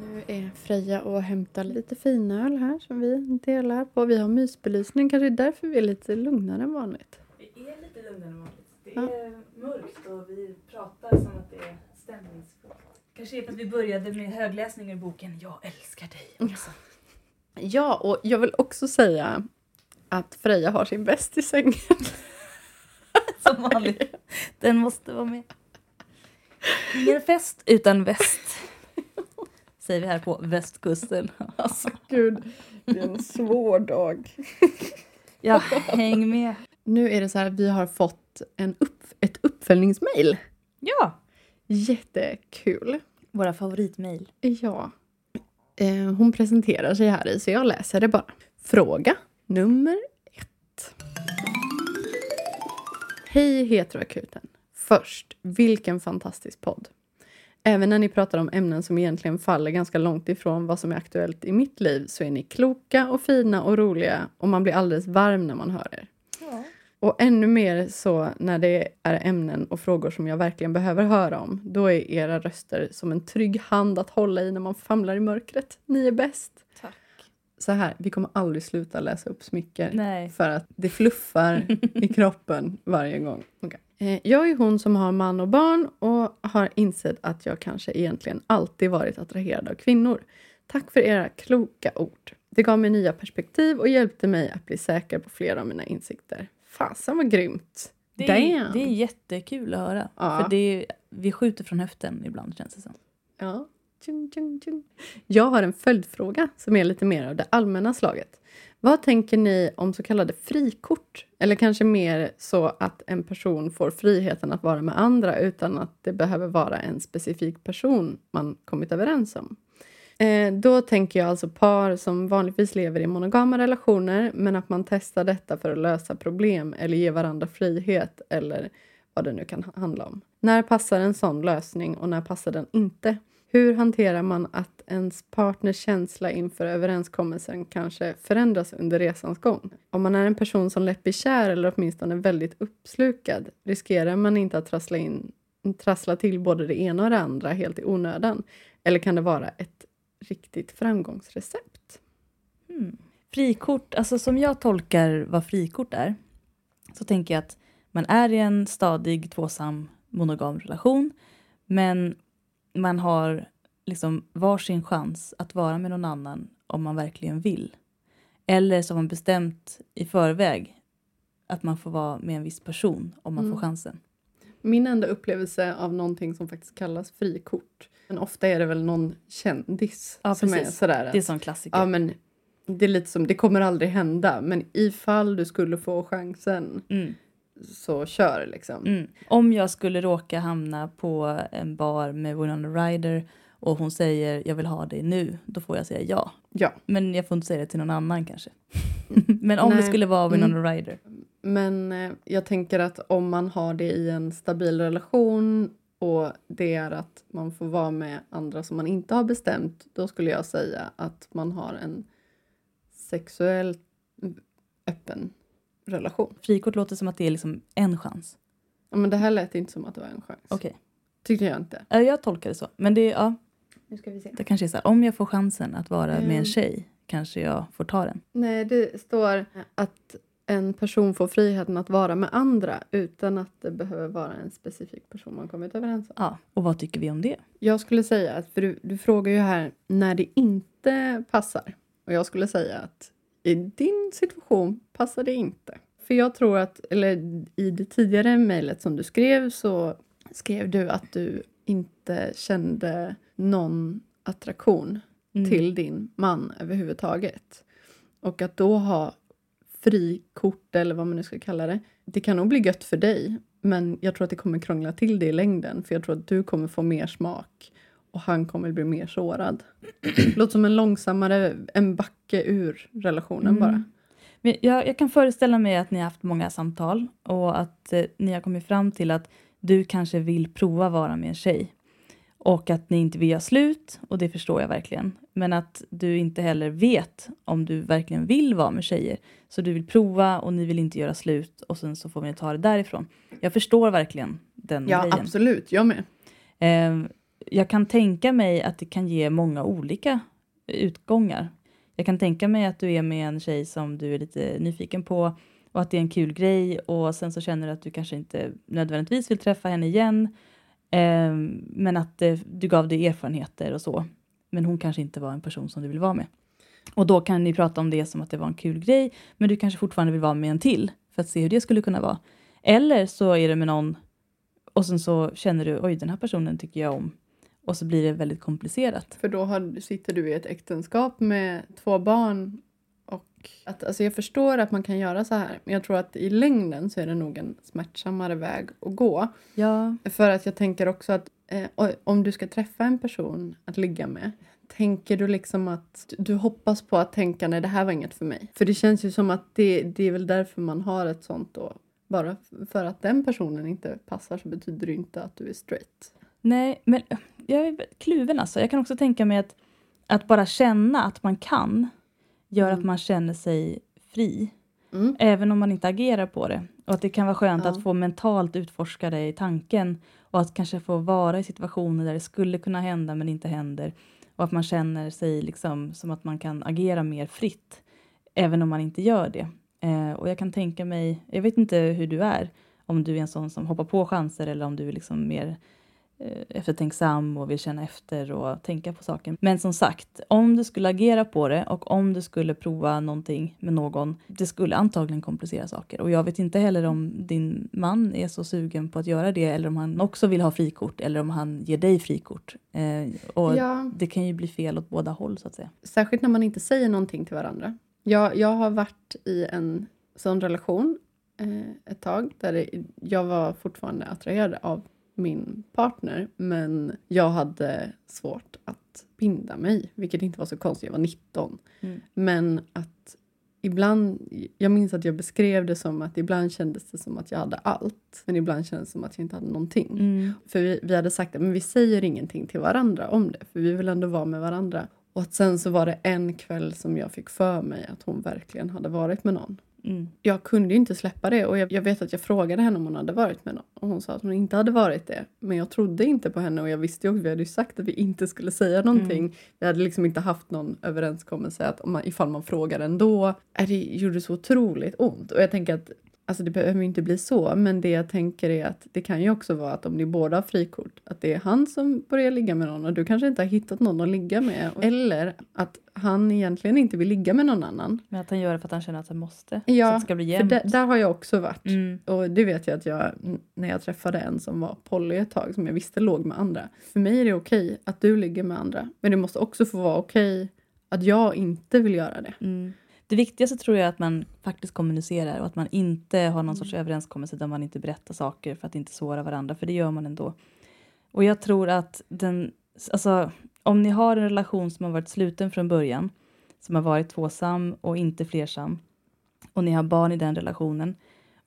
Nu är Freja och hämtar lite finöl här som vi delar på. Vi har mysbelysning, kanske därför vi är lite lugnare än vanligt. Vi är lite lugnare än vanligt. Det Ja. är mörkt och vi pratar som att det är stämningsfullt. Kanske är för att vi började med högläsning ur boken Jag älskar dig också. Ja, och jag vill också säga att Freja har sin bäst i sängen. Som vanligt. Den måste vara med. Ingen fest utan väst. Säger vi här på västkusten. Alltså gud, det är en svår dag. Ja, häng med. Nu är det så här att vi har fått en upp, ett uppföljningsmail. Ja, Jättekul våra favoritmejl. Ja. Eh, hon presenterar sig här i så jag läser det bara. Fråga nummer ett. ett. Hej Heteroakuten! Först, vilken fantastisk podd. Även när ni pratar om ämnen som egentligen faller ganska långt ifrån vad som är aktuellt i mitt liv så är ni kloka och fina och roliga och man blir alldeles varm när man hör er. Och ännu mer så när det är ämnen och frågor som jag verkligen behöver höra om. Då är era röster som en trygg hand att hålla i när man famlar i mörkret. Ni är bäst! Tack. Så här, vi kommer aldrig sluta läsa upp smycker. Nej. För att det fluffar i kroppen varje gång. Okej. Eh, Jag är hon som har man och barn och har insett att jag kanske egentligen alltid varit attraherad av kvinnor. Tack för era kloka ord. Det gav mig nya perspektiv och hjälpte mig att bli säker på flera av mina insikter. Fasen vad grymt! Det är, Damn. det är jättekul att höra. Ja. För det är, vi skjuter från höften ibland känns det som. Ja. Tjung, tjung, tjung. Jag har en följdfråga som är lite mer av det allmänna slaget. Vad tänker ni om så kallade frikort? Eller kanske mer så att en person får friheten att vara med andra utan att det behöver vara en specifik person man kommit överens om. Eh, då tänker jag alltså par som vanligtvis lever i monogama relationer men att man testar detta för att lösa problem eller ge varandra frihet eller vad det nu kan handla om. När passar en sån lösning och när passar den inte? Hur hanterar man att ens partners känsla inför överenskommelsen kanske förändras under resans gång? Om man är en person som lätt blir kär eller åtminstone väldigt uppslukad riskerar man inte att trassla, in, trassla till både det ena och det andra helt i onödan? Eller kan det vara ett riktigt framgångsrecept? Hmm. Frikort, alltså som jag tolkar vad frikort är, så tänker jag att man är i en stadig tvåsam monogam relation, men man har liksom varsin chans att vara med någon annan om man verkligen vill. Eller så har man bestämt i förväg att man får vara med en viss person om man Mm. får chansen. Min enda upplevelse av någonting som faktiskt kallas frikort, men ofta är det väl någon kändis Ja, som är precis. sådär att, Det är som klassiker. ja men det är lite som, det kommer aldrig hända, men ifall du skulle få chansen Mm. så kör liksom. Mm. Om jag skulle råka hamna på en bar med Winona Ryder och hon säger jag vill ha dig nu, då får jag säga ja. Ja, Men jag får inte säga det till någon annan kanske. Men om det Nej. skulle vara Winona Ryder. Men eh, jag tänker att om man har det i en stabil relation och det är att man får vara med andra som man inte har bestämt, då skulle jag säga att man har en sexuellt öppen relation. Frikort låter som att det är liksom en chans. Ja, men det här lät inte som att det var en chans. Okej. Tyckte jag inte. Ja, Jag tolkar det så. Men det, ja, Nu ska vi se. det kanske är så här, om jag får chansen att vara med Mm. en tjej kanske jag får ta den. Nej, det står att en person får friheten att vara med andra utan att det behöver vara en specifik person man kommit överens om. Ja, och vad tycker vi om det? Jag skulle säga att, för du, du frågar ju här när det inte passar. Och jag skulle säga att i din situation passar det inte. För jag tror att, eller i det tidigare mejlet som du skrev så skrev du att du inte kände någon attraktion Mm. till din man överhuvudtaget. Och att då ha frikort eller vad man nu ska kalla det. Det kan nog bli gött för dig, men jag tror att det kommer krångla till det i längden. För jag tror att du kommer få mer smak och han kommer bli mer sårad. Låter som en långsammare, en backe ur relationen Mm. bara. Men jag, jag kan föreställa mig att ni har haft många samtal och att eh, ni har kommit fram till att du kanske vill prova vara med en tjej. Och att ni inte vill göra slut, och det förstår jag verkligen. Men att du inte heller vet om du verkligen vill vara med tjejer. Så du vill prova och ni vill inte göra slut och sen så får vi ta det därifrån. Jag förstår verkligen den Ja, grejen. absolut. Jag med. Eh, jag kan tänka mig att det kan ge många olika utgångar. Jag kan tänka mig att du är med en tjej som du är lite nyfiken på och att det är en kul grej och sen så känner du att du kanske inte nödvändigtvis vill träffa henne igen. Eh, men att eh, du gav dig erfarenheter och så. Men hon kanske inte var en person som du vill vara med. Och då kan ni prata om det som att det var en kul grej, men du kanske fortfarande vill vara med en till för att se hur det skulle kunna vara. Eller så är det med någon och sen så känner du, oj den här personen tycker jag om. Och så blir det väldigt komplicerat. För då har, sitter du i ett äktenskap med två barn. Att, alltså jag förstår att man kan göra så här, men jag tror att i längden så är det nog en smärtsammare väg att gå. Ja. För att jag tänker också att eh, om du ska träffa en person att ligga med, tänker du liksom att du hoppas på att tänka nej det här var inget för mig? För det känns ju som att det, det är väl därför man har ett sånt då. Bara för att den personen inte passar så betyder det inte att du är straight. Nej, men jag är kluven alltså. Jag kan också tänka mig att, att bara känna att man kan gör Mm. att man känner sig fri. Mm. Även om man inte agerar på det. Och att det kan vara skönt Ja. att få mentalt utforska det i tanken. Och att kanske få vara i situationer där det skulle kunna hända men inte händer. Och att man känner sig liksom som att man kan agera mer fritt. Även om man inte gör det. Eh, och jag kan tänka mig, jag vet inte hur du är. Om du är en sån som hoppar på chanser eller om du är liksom mer eftertänksam och vill känna efter och tänka på saken. Men som sagt, om du skulle agera på det och om du skulle prova någonting med någon, det skulle antagligen komplicera saker. Och jag vet inte heller om din man är så sugen på att göra det eller om han också vill ha frikort eller om han ger dig frikort. Eh, och Ja, det kan ju bli fel åt båda håll så att säga. särskilt när man inte säger någonting till varandra. Jag, jag har varit i en sån relation eh, ett tag där jag var fortfarande attraherad av min partner men jag hade svårt att binda mig, vilket inte var så konstigt. Jag var 19. Mm. Men att ibland, jag minns att jag beskrev det som att ibland kändes det som att jag hade allt men ibland kändes det som att jag inte hade någonting. Mm. För vi, vi hade sagt att men vi säger ingenting till varandra om det, för vi vill ändå vara med varandra. Och att sen så var det en kväll som jag fick för mig att hon verkligen hade varit med någon. Mm. Jag kunde inte släppa det och jag, jag vet att jag frågade henne om hon hade varit med någon. Och hon sa att hon inte hade varit det. Men jag trodde inte på henne och jag visste ju också, vi hade ju sagt att vi inte skulle säga någonting. Vi hade liksom inte haft någon överenskommelse att om man, ifall man frågar ändå. Äh, Det gjorde så otroligt ont. Och jag tänker att Alltså det behöver ju inte bli så, men det jag tänker är att det kan ju också vara att om ni båda har frikort, att det är han som börjar ligga med någon och du kanske inte har hittat någon att ligga med. Eller att han egentligen inte vill ligga med någon annan. Men att han gör det för att han känner att han måste. så Ja, att det ska bli För jämnt. där, där har jag också varit. Mm. Och det vet jag att jag, när jag träffade en som var poly ett tag, som jag visste låg med andra. För mig är det okej att du ligger med andra. Men det måste också få vara okej att jag inte vill göra det. Mm. Det viktigaste tror jag är att man faktiskt kommunicerar och att man inte har någon sorts överenskommelse där man inte berättar saker för att inte såra varandra, för det gör man ändå. Och jag tror att den, alltså, om ni har en relation som har varit sluten från början, som har varit tvåsam och inte flersam, och ni har barn i den relationen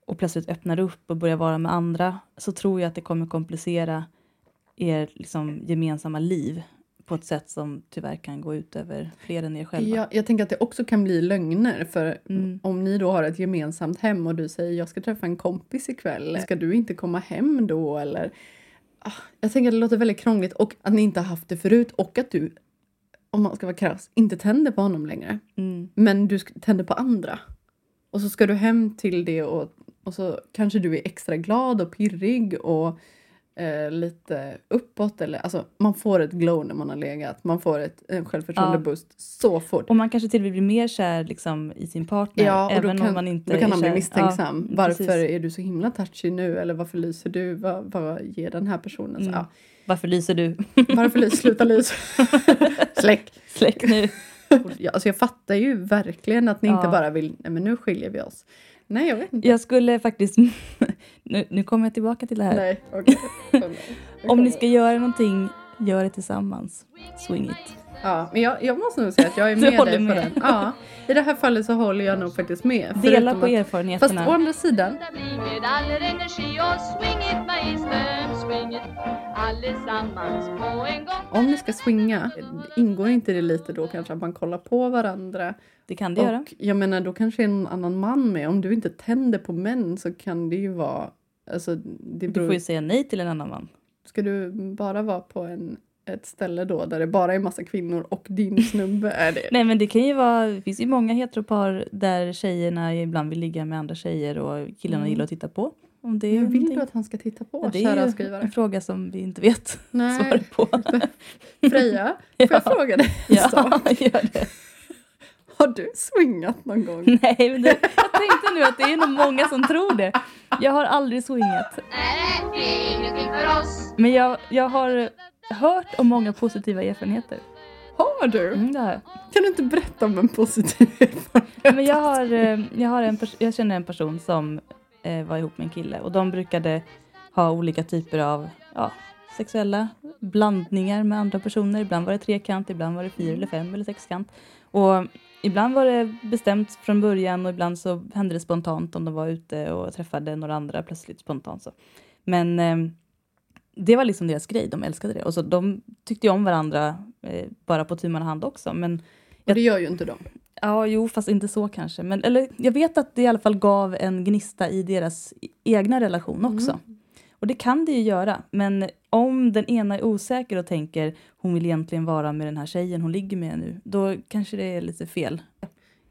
och plötsligt öppnar upp och börjar vara med andra, så tror jag att det kommer komplicera er liksom, gemensamma liv på ett sätt som tyvärr kan gå ut över fler än er själva. Jag, jag tänker att det också kan bli lögner. För Mm. om ni då har ett gemensamt hem och du säger jag ska träffa en kompis ikväll. Ska du inte komma hem då eller? Ah, Jag tänker att det låter väldigt krångligt och att ni inte har haft det förut och att du, om man ska vara krass, inte tänder på honom längre. Mm. Men du tänder på andra. Och så ska du hem till det och, och så kanske du är extra glad och pirrig och eh, lite uppåt. Eller, alltså, man får ett glow när man har legat. Man får ett, en självförtroende-boost så fort. Och man kanske till och med blir mer kär liksom, i sin partner. Ja, och även då kan, om man inte då kan han bli misstänksam. Ja, varför precis. är du så himla touchy nu? Eller varför lyser du? Vad, vad ger den här personen? Så, Mm. ja. Varför lyser du? Varför lyser? Sluta lysa. Släck. Släck nu. Ja, alltså jag fattar ju verkligen att ni inte Ja. bara vill, nej men nu skiljer vi oss. Nej, jag vet inte. Jag skulle faktiskt... nu, nu kommer jag tillbaka till det här. Nej, nej. Om ni ska göra någonting, gör det tillsammans. Swing it. Ja, men jag, jag måste nog säga att jag är Du med dig på med. den. Ja, I det här fallet så håller jag nog faktiskt med. Dela på att- erfarenheterna. Fast å andra sidan, en om ni ska swinga, ingår inte det lite då kanske att man kollar på varandra? det kan det göra. Och jag menar, då kanske någon annan man med. Om du inte tänder på män så kan det ju vara... Alltså, det Du beror, får ju säga nej till en annan man. Ska du bara vara på en, ett ställe då där det bara är massa kvinnor och din snubbe är det? Nej men det kan ju vara, det finns ju många heteropar där tjejerna ibland vill ligga med andra tjejer och killarna Mm. gillar att titta på. Om det är Men vill någonting. du att han ska titta på, Ja, det är kära skrivare? en fråga som vi inte vet Nej. svaret på. Freja, får jag Ja. fråga dig Ja, sak? gör det. Har du swingat någon gång? Nej, men det, jag tänkte nu att det är nog många som tror det. Jag har aldrig swingat. Nej, det är ingenting för oss Men jag, jag har hört om många positiva erfarenheter. Har du? Mm, det har jag. Kan du inte berätta om en positiv erfarenhet? Men jag, har, eh, jag, har en jag känner en person som eh, var ihop med en kille och de brukade ha olika typer av ja, sexuella blandningar med andra personer. Ibland var det trekant, ibland var det fyra eller fem eller sexkant. Och ibland var det bestämt från början och ibland så hände det spontant om de var ute och träffade några andra plötsligt spontant. Så. Men eh, det var liksom deras grej, de älskade det. Och så de tyckte ju om varandra eh, bara på tu hand också. Men Och det gör ju inte de. Ja, jo, fast inte så kanske. Men, eller, jag vet att det i alla fall gav en gnista i deras egna relation också. Och det kan det ju göra. Men om den ena är osäker och tänker hon vill egentligen vara med den här tjejen hon ligger med nu, då kanske det är lite fel.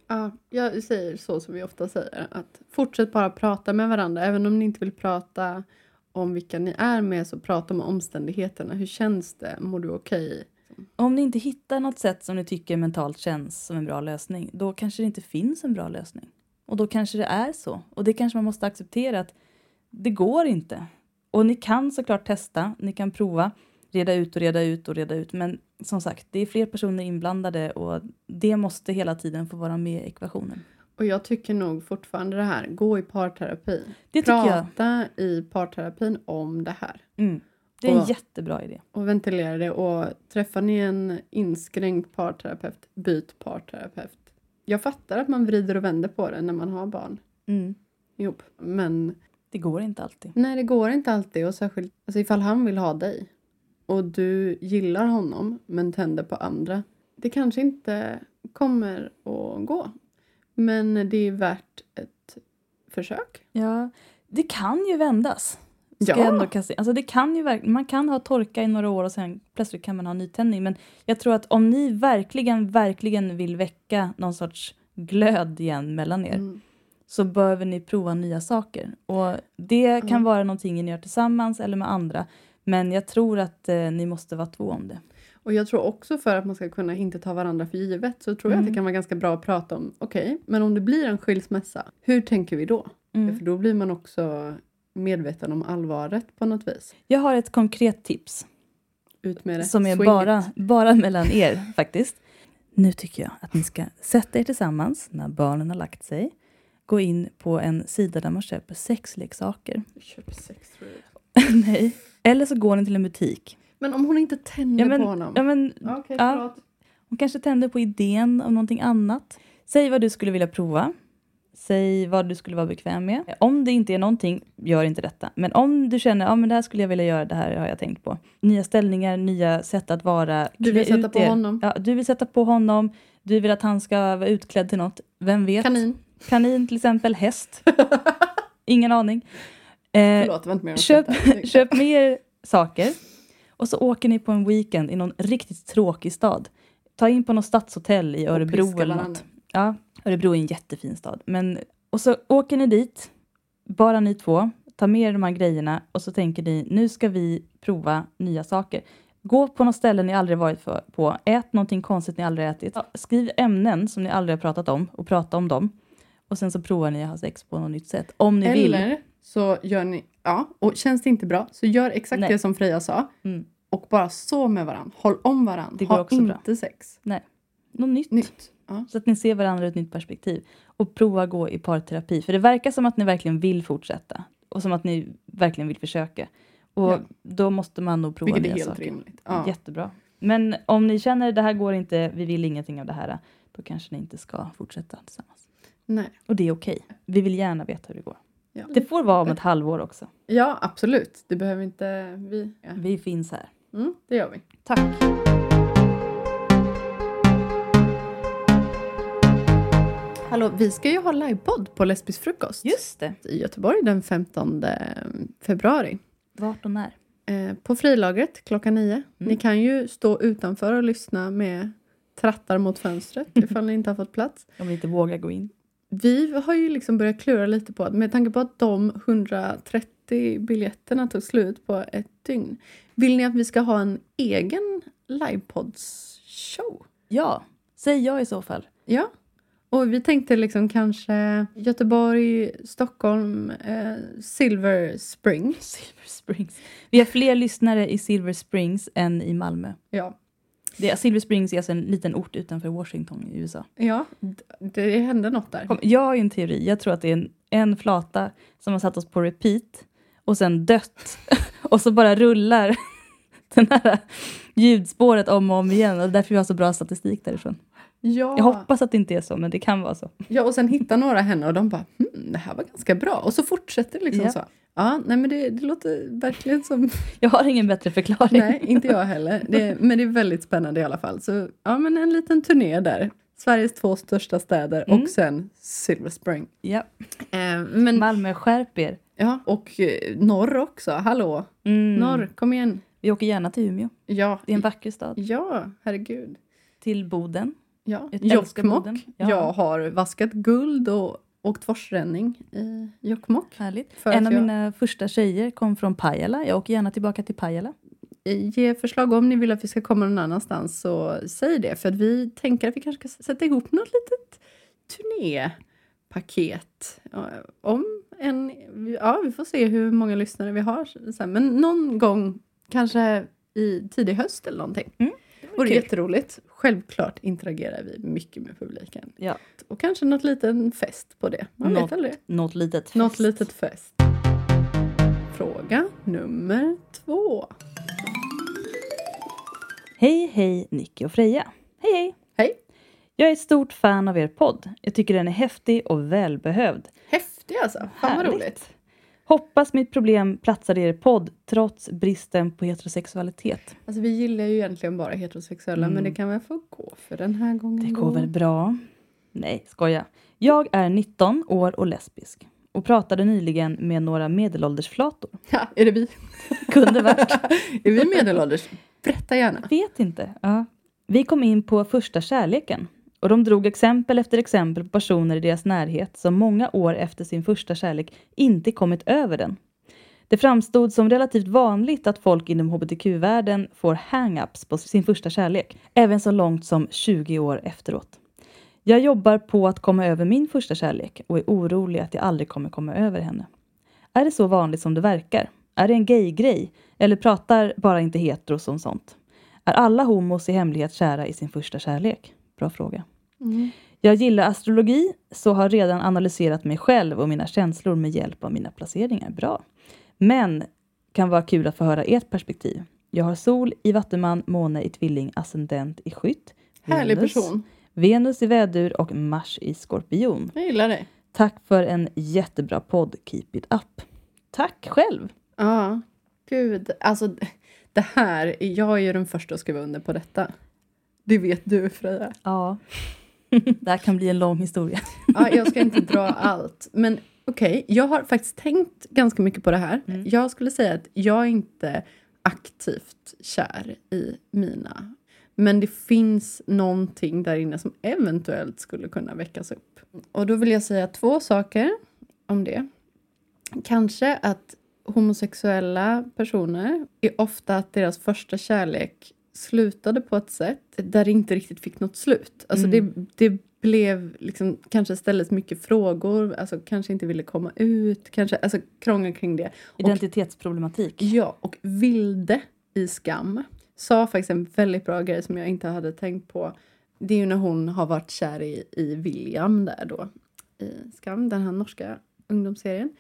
Ja, jag säger så som vi ofta säger. Att fortsätt bara prata med varandra. Även om ni inte vill prata om vilka ni är med så prata om omständigheterna. Hur känns det? Mår du okej? Om ni inte hittar något sätt som ni tycker mentalt känns som en bra lösning, då kanske det inte finns en bra lösning. Och då kanske det är så. Och det kanske man måste acceptera att det går inte. Och ni kan såklart testa, ni kan prova, reda ut och reda ut och reda ut. Men som sagt, det är fler personer inblandade och det måste hela tiden få vara med i ekvationen. Och jag tycker nog fortfarande det här, gå i parterapi. Det tycker jag. Prata i parterapin om det här. Mm. Det är en Och- jättebra idé. Och ventilera det. Och träffar ni en inskränkt parterapeut, byt parterapeut. Jag fattar att man vrider och vänder på det när man har barn Mm. ihop. Men Det går inte alltid. nej, det går inte alltid. Och särskilt alltså ifall han vill ha dig och du gillar honom men tänder på andra. Det kanske inte kommer att gå. Men det är värt ett försök. Ja, det kan ju vändas. Ska Ja. ändå kasta alltså det kan ju verk- man kan ha torka i några år och sen plötsligt kan man ha nytändning. Men jag tror att om ni verkligen, verkligen vill väcka någon sorts glöd igen mellan er Mm. så behöver ni prova nya saker. Och det kan Mm. vara någonting ni gör tillsammans eller med andra. Men jag tror att eh, ni måste vara två om det. Och jag tror också för att man ska kunna inte ta varandra för givet så tror jag att det Mm. kan vara ganska bra att prata om okej, men om det blir en skilsmässa, hur tänker vi då? Mm. För då blir man också medveten om allvaret på något vis. Jag har ett konkret tips. Ut med det. som är Swing bara, it. bara mellan er faktiskt. Nu tycker jag att ni ska sätta er tillsammans när barnen har lagt sig. Gå in på en sida där man köper sexleksaker. Jag köper sex, tror jag. Nej. Eller så går ni till en butik. Men om hon inte tänder Ja, men, på honom? ja, men, Okej, ja. hon kanske tänder på idén om någonting annat. Säg vad du skulle vilja prova. Säg vad du skulle vara bekväm med. Om det inte är någonting, gör inte detta. Men om du känner att ja, det här skulle jag vilja göra, det här har jag tänkt på. Nya ställningar, nya sätt att vara. Du vill sätta på er. honom. Ja, du vill sätta på honom. Du vill att han ska vara utklädd till något. Vem vet? Kanin. Kanin till exempel, häst. Ingen aning. Eh, Förlåt, mer än köp, köp mer saker och så åker ni på en weekend i någon riktigt tråkig stad. Ta in på något stadshotell i Örebro eller något. Ja, Örebro är en jättefin stad. Men, och så åker ni dit, bara ni två, ta med er de här grejerna och så tänker ni, nu ska vi prova nya saker. Gå på något ställe ni aldrig varit för, på, ät någonting konstigt ni aldrig ätit. Skriv ämnen som ni aldrig har pratat om och prata om dem. Och sen så provar ni att ha sex på något nytt sätt. Om ni vill. Eller så gör ni, ja, och känns det inte bra så gör exakt Nej. det som Freja sa. Mm. Och bara sov med varandra. Håll om varandra. Det ha inte bra. sex. Något nytt. Nytt. Ja. Så att ni ser varandra ur ett nytt perspektiv. Och prova gå i parterapi. För det verkar som att ni verkligen vill fortsätta. Och som att ni verkligen vill försöka. Och Ja. då måste man nog prova Vilket är nya helt saker. rimligt. Ja. Jättebra. Men om ni känner det här går inte, vi vill ingenting av det här. Då kanske ni inte ska fortsätta tillsammans. Nej. Och det är okej. Vi vill gärna veta hur det går. Ja. Det får vara om ett halvår också. ja, absolut. Det behöver inte vi. Ja. Vi finns här. Mm, det gör vi. Tack. Hallå, vi ska ju ha livepodd på Lesbisk frukost Just det. i Göteborg den 15 februari. Vart och när. Eh, på frilagret klockan nio. Mm. Ni kan ju stå utanför och lyssna med trattar mot fönstret ifall ni inte har fått plats. Om ni inte vågar gå in. Vi har ju liksom börjat klura lite på att med tanke på att de 130 biljetterna tog slut på ett dygn. Vill ni att vi ska ha en egen livepods-show? Ja, säg ja i så fall. Ja. Och vi tänkte liksom kanske Göteborg, Stockholm, eh, Silver Spring. Silver Springs. Vi har fler lyssnare i Silver Springs än i Malmö. Ja. Det, Silver Springs är alltså en liten ort utanför Washington i USA. Ja, det hände något där. Kom, jag har ju en teori. Jag tror att det är en, en flata som har satt oss på repeat och sen dött. och så bara rullar den här ljudspåret om och om igen. Och därför vi har så bra statistik därifrån. Ja. Jag hoppas att det inte är så, men det kan vara så. ja, och sen hittar några henne och de bara hm, det här var ganska bra. Och så fortsätter det liksom Ja. så. Ja, nej men det, det låter verkligen som... Jag har ingen bättre förklaring. nej, inte jag heller. Det, men det är väldigt spännande i alla fall. Så ja, men en liten turné där. Sveriges två största städer Mm. och sen Silver Spring. Ja. Eh, men, Malmö, skärp er. ja, och eh, norr också. Hallå, Mm. norr, kom igen. Vi åker gärna till Umeå. Ja, Det är en vacker stad. ja, herregud. Till Boden. Ja. Jag Jokkmokk. Ja. Jag har vaskat guld och åkt forsränning i Jokkmokk. Härligt. En av jag- mina första tjejer kom från Pajala. Jag åker gärna tillbaka till Pajala. Ge förslag om ni vill att vi ska komma någon annanstans så säg det. För att vi tänker att vi kanske ska sätta ihop något litet turnépaket. Om en, ja, vi får se hur många lyssnare vi har. Men någon gång, kanske i tidig höst eller någonting. Mm, vore jätteroligt. Självklart interagerar vi mycket med publiken. Ja. Och kanske något liten fest på det. Man Något vet aldrig. Något litet. Något fest. litet fest. Fråga nummer två. Hej, hej Nicky och Freja. Hej, hej. Hej! Jag är ett stort fan av er podd. Jag tycker den är häftig och välbehövd. Häftig alltså. Fan vad roligt. Hoppas mitt problem platsar i er podd trots bristen på heterosexualitet. Alltså vi gillar ju egentligen bara heterosexuella Mm. men det kan väl få gå för den här gången. Det då. går väl bra? Nej, skoja. Jag är 19 år och lesbisk och pratade nyligen med några medelåldersflator. Ja, är det vi? Kunde varit. är vi medelålders? Berätta gärna. Vet inte. Ja. Vi kom in på första kärleken och de drog exempel efter exempel på personer i deras närhet som många år efter sin första kärlek inte kommit över den. Det framstod som relativt vanligt att folk inom hbtq-världen får hang-ups på sin första kärlek, även så långt som 20 år efteråt. Jag jobbar på att komma över min första kärlek och är orolig att jag aldrig kommer komma över henne. Är det så vanligt som det verkar? Är det en gay-grej? Eller pratar bara inte heteros om sånt? Är alla homos i hemlighet kära i sin första kärlek? Bra fråga. Jag gillar astrologi, så har redan analyserat mig själv och mina känslor med hjälp av mina placeringar. Bra. Men kan vara kul att få höra ert perspektiv. Jag har sol i vattuman, måne i tvilling, ascendent i skytt. Härlig Venus- person. Venus i vädur och Mars i skorpion. Jag gillar det. Tack för en jättebra podd. Keep it up. Tack själv. Ja, gud. Alltså det här, jag är ju den första att skriva under på detta. Det vet du Freja. Ja. det här kan bli en lång historia. Ja, jag ska inte dra allt. Men okej, jag har faktiskt tänkt ganska mycket på det här. Mm. Jag skulle säga att jag är inte aktivt kär i mina. Men det finns någonting där inne som eventuellt skulle kunna väckas upp. Och då vill jag säga två saker om det. Kanske att homosexuella personer är ofta att deras första kärlek slutade på ett sätt där det inte riktigt fick något slut. Alltså Mm. det, det blev liksom, kanske ställdes mycket frågor, alltså kanske inte ville komma ut, kanske, alltså krångel kring det. Och, Identitetsproblematik. ja, och Vilde i Skam sa faktiskt en väldigt bra grej som jag inte hade tänkt på. Det är ju när hon har varit kär i, i William där då, i Skam, den här norska ungdomsserien.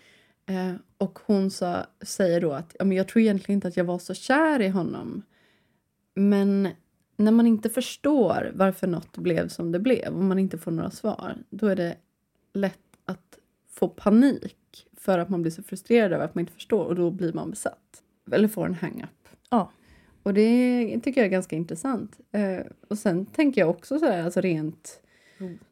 Eh, och hon sa, säger då att ja, men jag tror egentligen inte att jag var så kär i honom. Men när man inte förstår varför något blev som det blev och man inte får några svar, då är det lätt att få panik för att man blir så frustrerad över att man inte förstår och då blir man besatt. Eller får en hang-up. Ja. Och det tycker jag är ganska intressant. Eh, och sen tänker jag också så här, alltså rent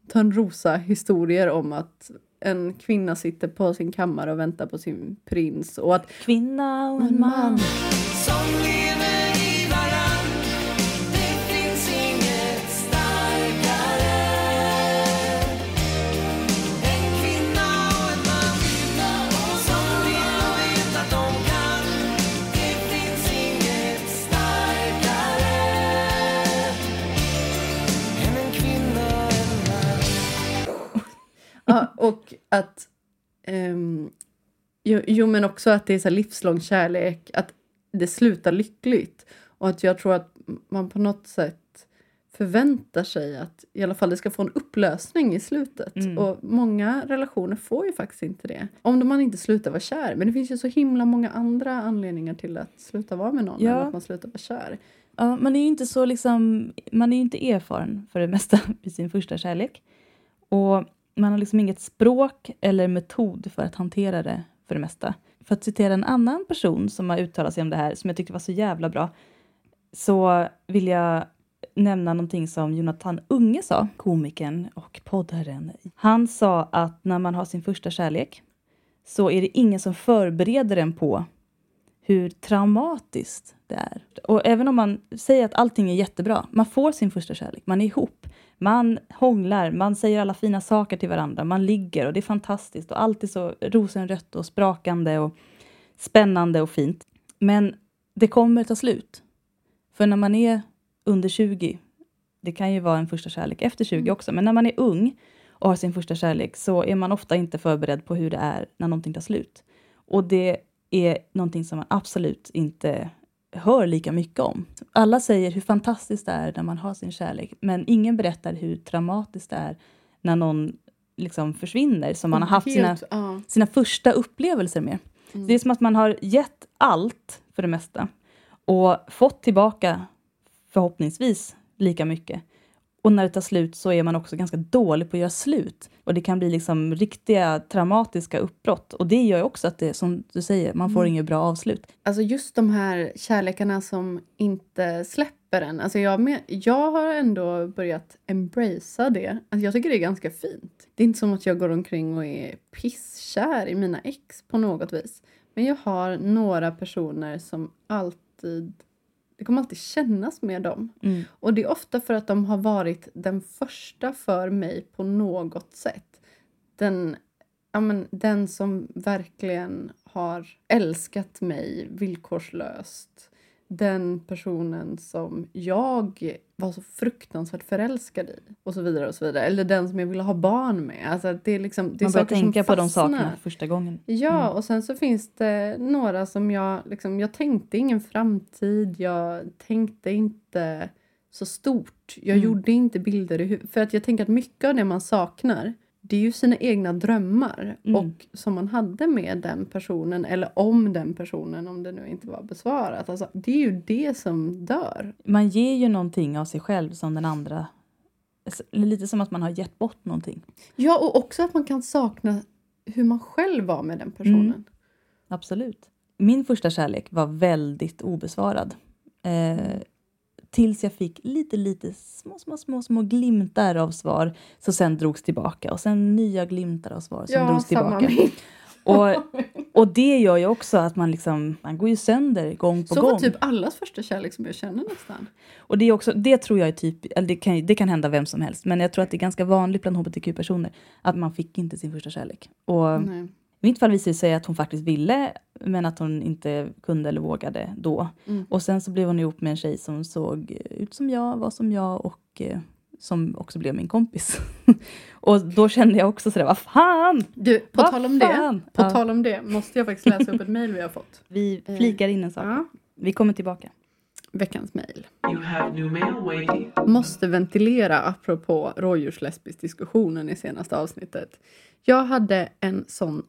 Törnrosa historier om att en kvinna sitter på sin kammare och väntar på sin prins och att Kvinna och en man. som lever i Ja, och att... ehm, jo, jo, men också att det är så livslång kärlek, att det slutar lyckligt. Och att jag tror att man på något sätt förväntar sig att i alla fall det ska få en upplösning i slutet. Mm. Och många relationer får ju faktiskt inte det. Om man inte slutar vara kär. Men det finns ju så himla många andra anledningar till att sluta vara med någon Ja. än att man slutar vara kär. Ja, man är ju inte så liksom, man är ju inte erfaren för det mesta i sin första kärlek. Och man har liksom inget språk eller metod för att hantera det för det mesta. För att citera en annan person som har uttalat sig om det här, som jag tyckte var så jävla bra, så vill jag nämna någonting som Jonathan Unge sa, komikern och poddaren. Han sa att när man har sin första kärlek så är det ingen som förbereder en på hur traumatiskt det är. Och även om man säger att allting är jättebra, man får sin första kärlek, man är ihop, man hånglar, man säger alla fina saker till varandra, man ligger och det är fantastiskt och allt är så rosenrött och sprakande och spännande och fint. Men det kommer ta slut. För när man är under 20, det kan ju vara en första kärlek efter 20 också, men när man är ung och har sin första kärlek så är man ofta inte förberedd på hur det är när någonting tar slut. Och det är någonting som man absolut inte hör lika mycket om. Alla säger hur fantastiskt det är när man har sin kärlek, men ingen berättar hur traumatiskt det är när någon liksom försvinner som man har haft sina, sina första upplevelser med. Det är som att man har gett allt för det mesta och fått tillbaka förhoppningsvis lika mycket. Och när det tar slut så är man också ganska dålig på att göra slut. Och det kan bli liksom riktiga traumatiska uppbrott. Och det gör ju också att det, som du säger, man får inget bra avslut. Alltså just de här kärlekarna som inte släpper en. Alltså jag, med, jag har ändå börjat embracea det. Alltså jag tycker det är ganska fint. Det är inte som att jag går omkring och är pisskär i mina ex på något vis. Men jag har några personer som alltid... Det kommer alltid kännas med dem. Mm. Och det är ofta för att de har varit den första för mig på något sätt. Den, ja men, den som verkligen har älskat mig villkorslöst. Den personen som jag var så fruktansvärt förälskad i. Och så vidare och så vidare. Eller den som jag ville ha barn med. Alltså det är liksom, det är Man börjar tänka på de sakerna första gången. Ja, Mm. och sen så finns det några som jag liksom, jag tänkte ingen framtid, jag tänkte inte så stort. Jag Mm. gjorde inte bilder i huvudet. För att jag tänker att mycket av det man saknar, det är ju sina egna drömmar. Mm. Och som man hade med den personen, eller om den personen, om det nu inte var besvarat. Alltså, det är ju det som dör. Man ger ju någonting av sig själv som den andra... Lite som att man har gett bort någonting. Ja, och också att man kan sakna hur man själv var med den personen. Mm. Absolut. Min första kärlek var väldigt obesvarad. Eh, tills jag fick lite, lite små, små, små, små glimtar av svar som sen drogs tillbaka. Och sen nya glimtar av svar som drogs samma tillbaka. Och, och det gör ju också att man liksom, man går ju sönder gång på Så gång. var typ allas första kärlek som jag känner nästan. Och det, är också, det tror jag är typ, eller det kan, det kan hända vem som helst, men jag tror att det är ganska vanligt bland hbtq-personer att man fick inte sin första kärlek. Och Nej. I mitt fall visade det sig att hon faktiskt ville, men att hon inte kunde eller vågade då. Mm. Och sen så blev hon ihop med en tjej som såg ut som jag, var som jag och eh, som också blev min kompis. och då kände jag också sådär, vad fan! Du, på Vad tal om det, fan? på Ja. tal om det måste jag faktiskt läsa upp ett mejl vi har fått. Vi flikar in en sak. Ja. Vi kommer tillbaka. Veckans mejl. Måste ventilera apropå rådjurslesbisk diskussionen i senaste avsnittet. Jag hade en sån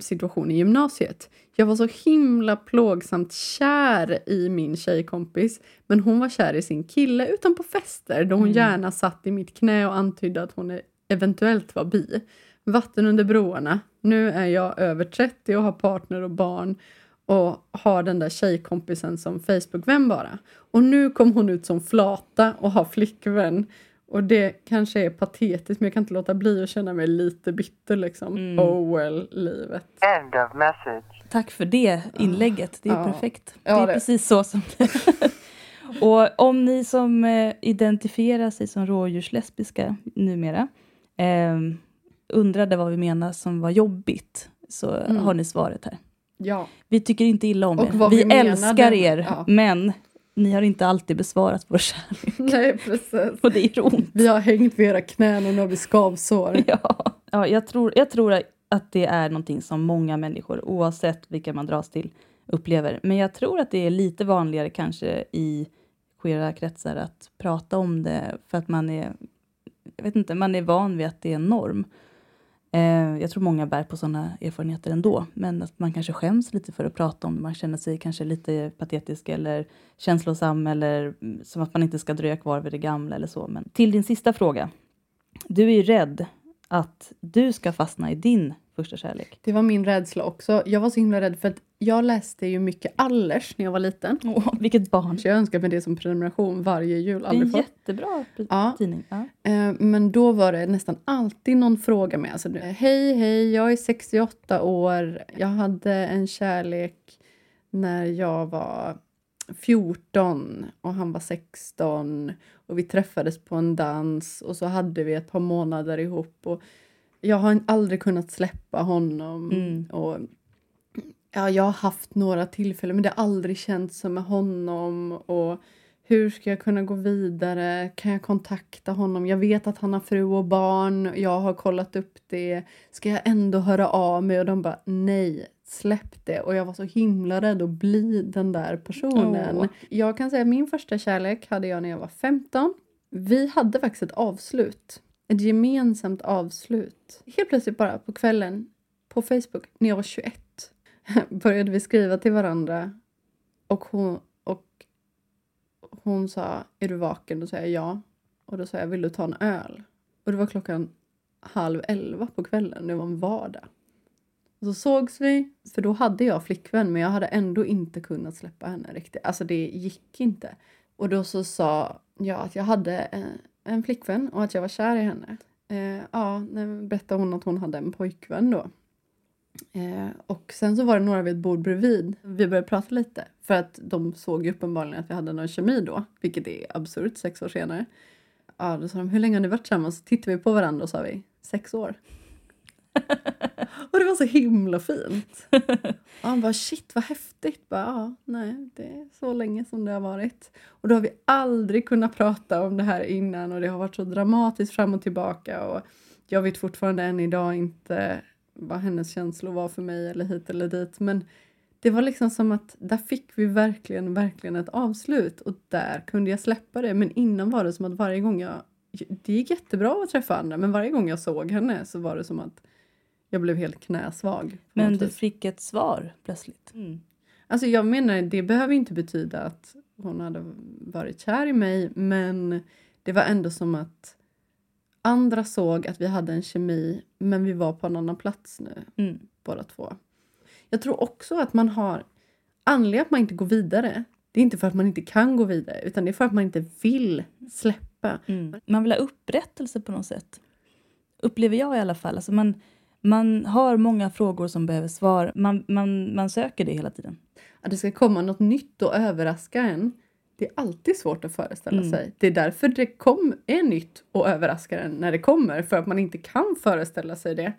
situation i gymnasiet. Jag var så himla plågsamt kär i min tjejkompis men hon var kär i sin kille utan på fester då hon gärna satt i mitt knä och antydde att hon eventuellt var bi. Vatten under broarna. Nu är jag över 30 och har partner och barn och har den där tjejkompisen som Facebookvän bara. Och nu kom hon ut som flata och har flickvän. Och det kanske är patetiskt men jag kan inte låta bli att känna mig lite bitter liksom. Mm. Oh well, livet. End of message. Tack för det inlägget. Det är Ja. perfekt. Ja, det är det- precis så som det Och om ni som eh, identifierar sig som rådjurslesbiska numera eh, undrade vad vi menar som var jobbigt så Mm. har ni svaret här. Ja. Vi tycker inte illa om Och er. vad Vi vi menade. älskar er, Ja. men ni har inte alltid besvarat vår kärlek. Nej, precis. Och det gör ont. Vi har hängt vid era knän och nu har vi skavsår. Ja, ja jag, tror, jag tror att det är någonting som många människor, oavsett vilka man dras till, upplever. Men jag tror att det är lite vanligare kanske i queera kretsar att prata om det för att man är, jag vet inte, man är van vid att det är en norm. Eh, jag tror många bär på sådana erfarenheter ändå, men att man kanske skäms lite för att prata om det. Man känner sig kanske lite patetisk eller känslosam eller mm, som att man inte ska dröja kvar vid det gamla eller så. Men till din sista fråga. Du är ju rädd att du ska fastna i din första kärlek. Det var min rädsla också. Jag var så himla rädd för att jag läste ju mycket Allers när jag var liten. Åh, vilket barn! Så jag önskar mig det som prenumeration varje jul. Det är en jättebra Ja. tidning. Ja. Eh, Men då var det nästan alltid någon fråga med. Alltså, hej, hej, jag är 68 år. Jag hade en kärlek när jag var 14 och han var 16. Och vi träffades på en dans och så hade vi ett par månader ihop. Och jag har aldrig kunnat släppa honom. Mm. Och, ja, jag har haft några tillfällen men det har aldrig känts som med honom. Och hur ska jag kunna gå vidare? Kan jag kontakta honom? Jag vet att han har fru och barn. Jag har kollat upp det. Ska jag ändå höra av mig? Och de bara nej, släpp det. Och jag var så himla rädd att bli den där personen. Åh. Jag kan säga att min första kärlek hade jag när jag var 15. Vi hade faktiskt ett avslut. Ett gemensamt avslut. Helt plötsligt bara på kvällen på Facebook när jag var 21 började vi skriva till varandra. Och hon, och hon sa, är du vaken? Då sa jag ja. Och då sa jag, vill du ta en öl? Och det var klockan halv elva på kvällen, det var en vardag. Och så sågs vi, för då hade jag flickvän men jag hade ändå inte kunnat släppa henne riktigt. Alltså det gick inte. Och då så sa jag att jag hade eh, en flickvän och att jag var kär i henne. Eh, ja, nej, berättade hon att hon hade en pojkvän då. Eh, och sen så var det några vid ett bord bredvid. Vi började prata lite för att de såg ju uppenbarligen att vi hade någon kemi då, vilket är absurt sex år senare. Ja, då sa de, hur länge har ni varit tillsammans? Så tittade vi på varandra och sa vi, sex år. och det var så himla fint. Och han bara, shit vad häftigt. Bara, ja, nej, det är så länge som det har varit. Och då har vi aldrig kunnat prata om det här innan och det har varit så dramatiskt fram och tillbaka. Och jag vet fortfarande än idag inte vad hennes känslor var för mig eller hit eller dit. Men det var liksom som att där fick vi verkligen, verkligen ett avslut och där kunde jag släppa det. Men innan var det som att varje gång jag... Det gick jättebra att träffa andra men varje gång jag såg henne så var det som att jag blev helt knäsvag. Men du vis. fick ett svar plötsligt. Mm. Alltså jag menar, det behöver inte betyda att hon hade varit kär i mig men det var ändå som att andra såg att vi hade en kemi men vi var på en annan plats nu Mm. båda två. Jag tror också att man har anledningen att man inte går vidare. Det är inte för att man inte kan gå vidare utan det är för att man inte vill släppa. Mm. Man vill ha upprättelse på något sätt. Upplever jag i alla fall. Alltså man, man har många frågor som behöver svar. Man, man, man söker det hela tiden. Att det ska komma något nytt och överraska en. Det är alltid svårt att föreställa Mm. sig. Det är därför det kom, är nytt och överraskar en när det kommer. För att man inte kan föreställa sig det.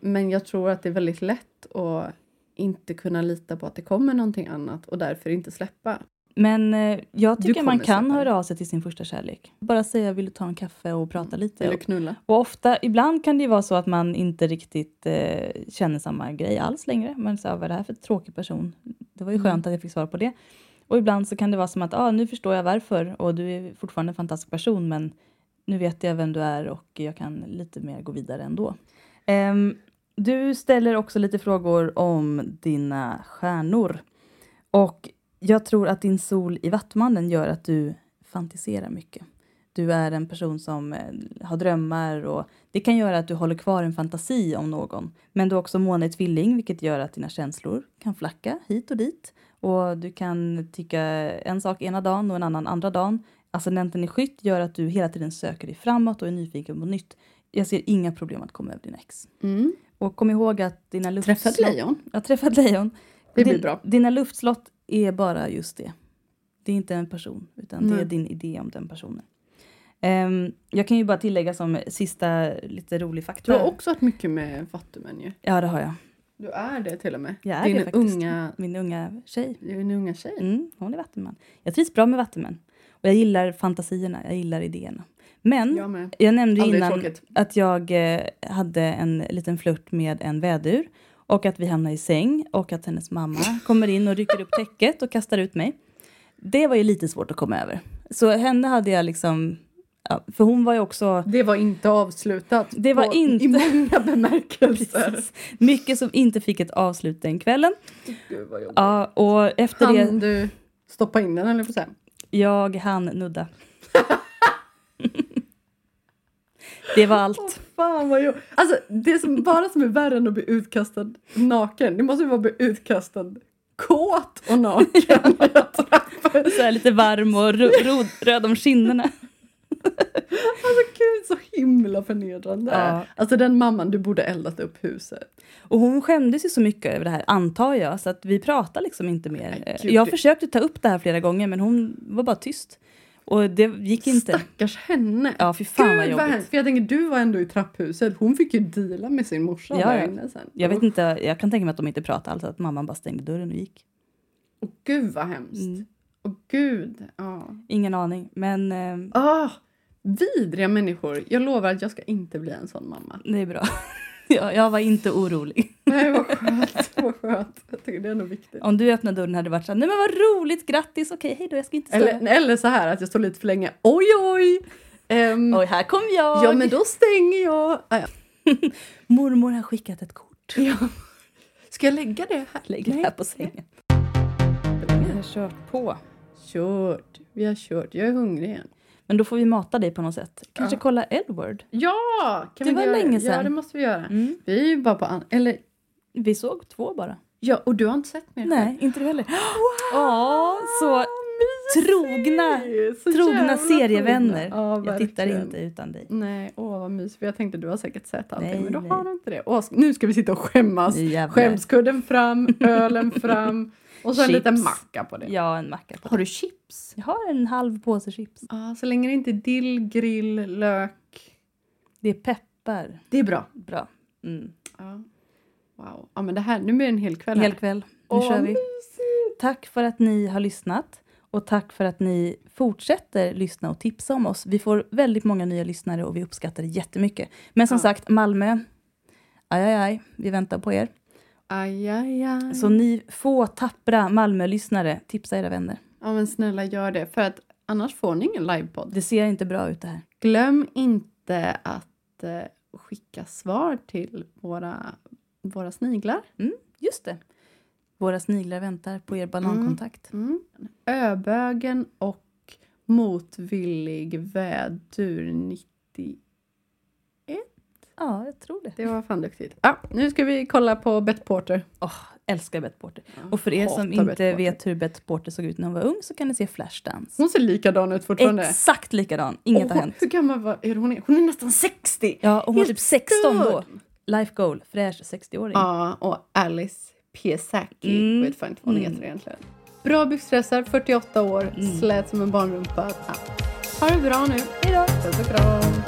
Men jag tror att det är väldigt lätt att inte kunna lita på att det kommer någonting annat och därför inte släppa. Men eh, jag tycker man kan höra av sig till sin första kärlek. Bara säga vill du ta en kaffe och prata lite. Eller knulla. och ofta, ibland kan det vara så att man inte riktigt eh, känner samma grej alls längre. Man säger, vad är det här för tråkig person? Det var ju Mm. skönt att jag fick svar på det. Och ibland så kan det vara som att, ah, nu förstår jag varför och du är fortfarande en fantastisk person men nu vet jag vem du är och jag kan lite mer gå vidare ändå. Ehm, du ställer också lite frågor om dina stjärnor. Och jag tror att din sol i Vattmannen gör att du fantiserar mycket. Du är en person som eh, har drömmar och det kan göra att du håller kvar en fantasi om någon. Men du har också måne i tvilling vilket gör att dina känslor kan flacka hit och dit. Och du kan tycka en sak ena dagen och en annan andra dagen. Ascendenten i skytt gör att du hela tiden söker dig framåt och är nyfiken på nytt. Jag ser inga problem att komma över dina ex. Mm. Och kom ihåg att dina luftslott... Träffat lejon. Har träffat lejon. Det blir Din- bra. Dina luftslott är bara just det. Det är inte en person, utan det Nej. är din idé om den personen. Ehm, jag kan ju bara tillägga som sista lite rolig Du fakta. har också haft mycket med vattumän ju. Ja, det har jag. Du är det till och med. Jag är Din det faktiskt. unga, Min unga tjej. din unga tjej. Mm, hon är vattenman. Jag trivs bra med vattenmän. Och jag gillar fantasierna, jag gillar idéerna. Men Jag jag nämnde Aldrig innan tråkigt. att jag eh, hade en liten flört med en vädur och att vi hamnade i säng och att hennes mamma kommer in och rycker upp täcket och kastar ut mig. Det var ju lite svårt att komma över. Så henne hade jag liksom... Ja, för hon var ju också... Det var inte avslutat. Det var på, inte- I många bemärkelser. Precis. Mycket som inte fick ett avslut den kvällen. Gud vad jobbigt. Ja, och efter det... Han du stoppa in den eller på? Jag hann nudda. det var allt. Fan vad jobbigt. Alltså det som bara som är värre än att bli utkastad naken. Det måste ju vara att bli utkastad kåt och naken. Jag. Så här lite varm och röd om kinderna. Alltså gud så himla förnedrande. Ja. Alltså den mamman, du borde eldat upp huset. Och hon skämdes ju så mycket över det här, antar jag, så att vi pratar liksom inte mer. Nej, gud, jag försökte ta upp det här flera gånger, men hon var bara tyst. Och det gick inte. Stackars henne. Ja, fy fan vad Gud vad jobbigt. hemskt. För jag tänker, du var ändå i trapphuset. Hon fick ju deala med sin morsa Ja, där inne sen. Jag vet inte, jag kan tänka mig att de inte pratade alls, att mamman bara stängde dörren och gick. Åh gud vad hemskt. Mm. Åh gud. Ja. Ingen aning, men eh, Ah, vidriga människor. Jag lovar att jag ska inte bli en sån mamma. det är bra. jag, jag var inte orolig. Nej, vad skönt. vad skönt. Jag tycker det är nog viktigt. Om du öppnade dörren hade det varit så här, nej men vad roligt, grattis, okej, hej då, jag ska inte störa. Eller, eller så här att jag står lite för länge. Oj, oj! Ehm, Oj, här kom jag! ja, men då stänger jag. Ah, ja. Mormor har skickat ett kort. Ja. Ska jag lägga det här? Lägg det här på sängen. Jag har kört på. Kört. Vi har kört. Jag är hungrig igen. Men då får vi mata dig på något sätt. Kanske Ja. kolla L-word. Ja! Kan Det vi var göra länge Ja, sedan. det måste vi göra. Mm. Vi är ju bara på... An- eller, Vi såg två bara. ja, och du har inte sett mer? Nej, inte du heller. Ja, så trogna, Så trogna serievänner. Ja, jag tittar inte utan dig. Nej, åh vad mysigt. Jag tänkte du har säkert sett allting, Nej, men då nej. har du inte det. Åh, nu ska vi sitta och skämmas. Jävlar. Skämskudden fram, ölen fram och så en Chips. liten macka på det. Ja, en macka på. Har du chips? Jag har en halv påse chips. Ja, så länge det inte är dill, grill, lök. Det är peppar. Det är bra. Bra. Mm. Ja. Wow. Ja, men det här, nu blir det en hel kväll. Hel här. kväll. Nu Åh, kör vi. mysigt. Tack för att ni har lyssnat. Och tack för att ni fortsätter lyssna och tipsa om oss. Vi får väldigt många nya lyssnare och vi uppskattar det jättemycket. Men som Ja. sagt, Malmö, aj, aj, aj, vi väntar på er. Aj, aj, aj. Så ni få tappra Malmö-lyssnare, tipsa era vänner. Ja, men snälla gör det. För att annars får ni ingen livepodd. Det ser inte bra ut det här. Glöm inte att eh, skicka svar till våra, våra sniglar. Just det. Våra sniglar väntar på er ballongkontakt. Mm. Öbögen och motvillig vädur 90. Ja, jag tror det. Det var fan duktigt. Ja, nu ska vi kolla på Bett Porter. Åh, älskar Beth Porter. Och för er som inte vet hur Beth Porter såg ut när hon var ung så kan ni se Flashdance. Hon ser likadan ut fortfarande. Exakt likadan, inget har Åh, hänt. Hur gammal var är hon? Är? Hon är nästan 60! Ja, och hon var Helt typ 16 då. Life goal, fräsch 60-åring. Ja, och Alice Piesacki. Mm. Vet fan inte vad hon Mm. heter egentligen. Bra byxdressar, 48 år, Mm. slät som en barnrumpa. Ja. Ha det bra nu. Hejdå! Puss och kram.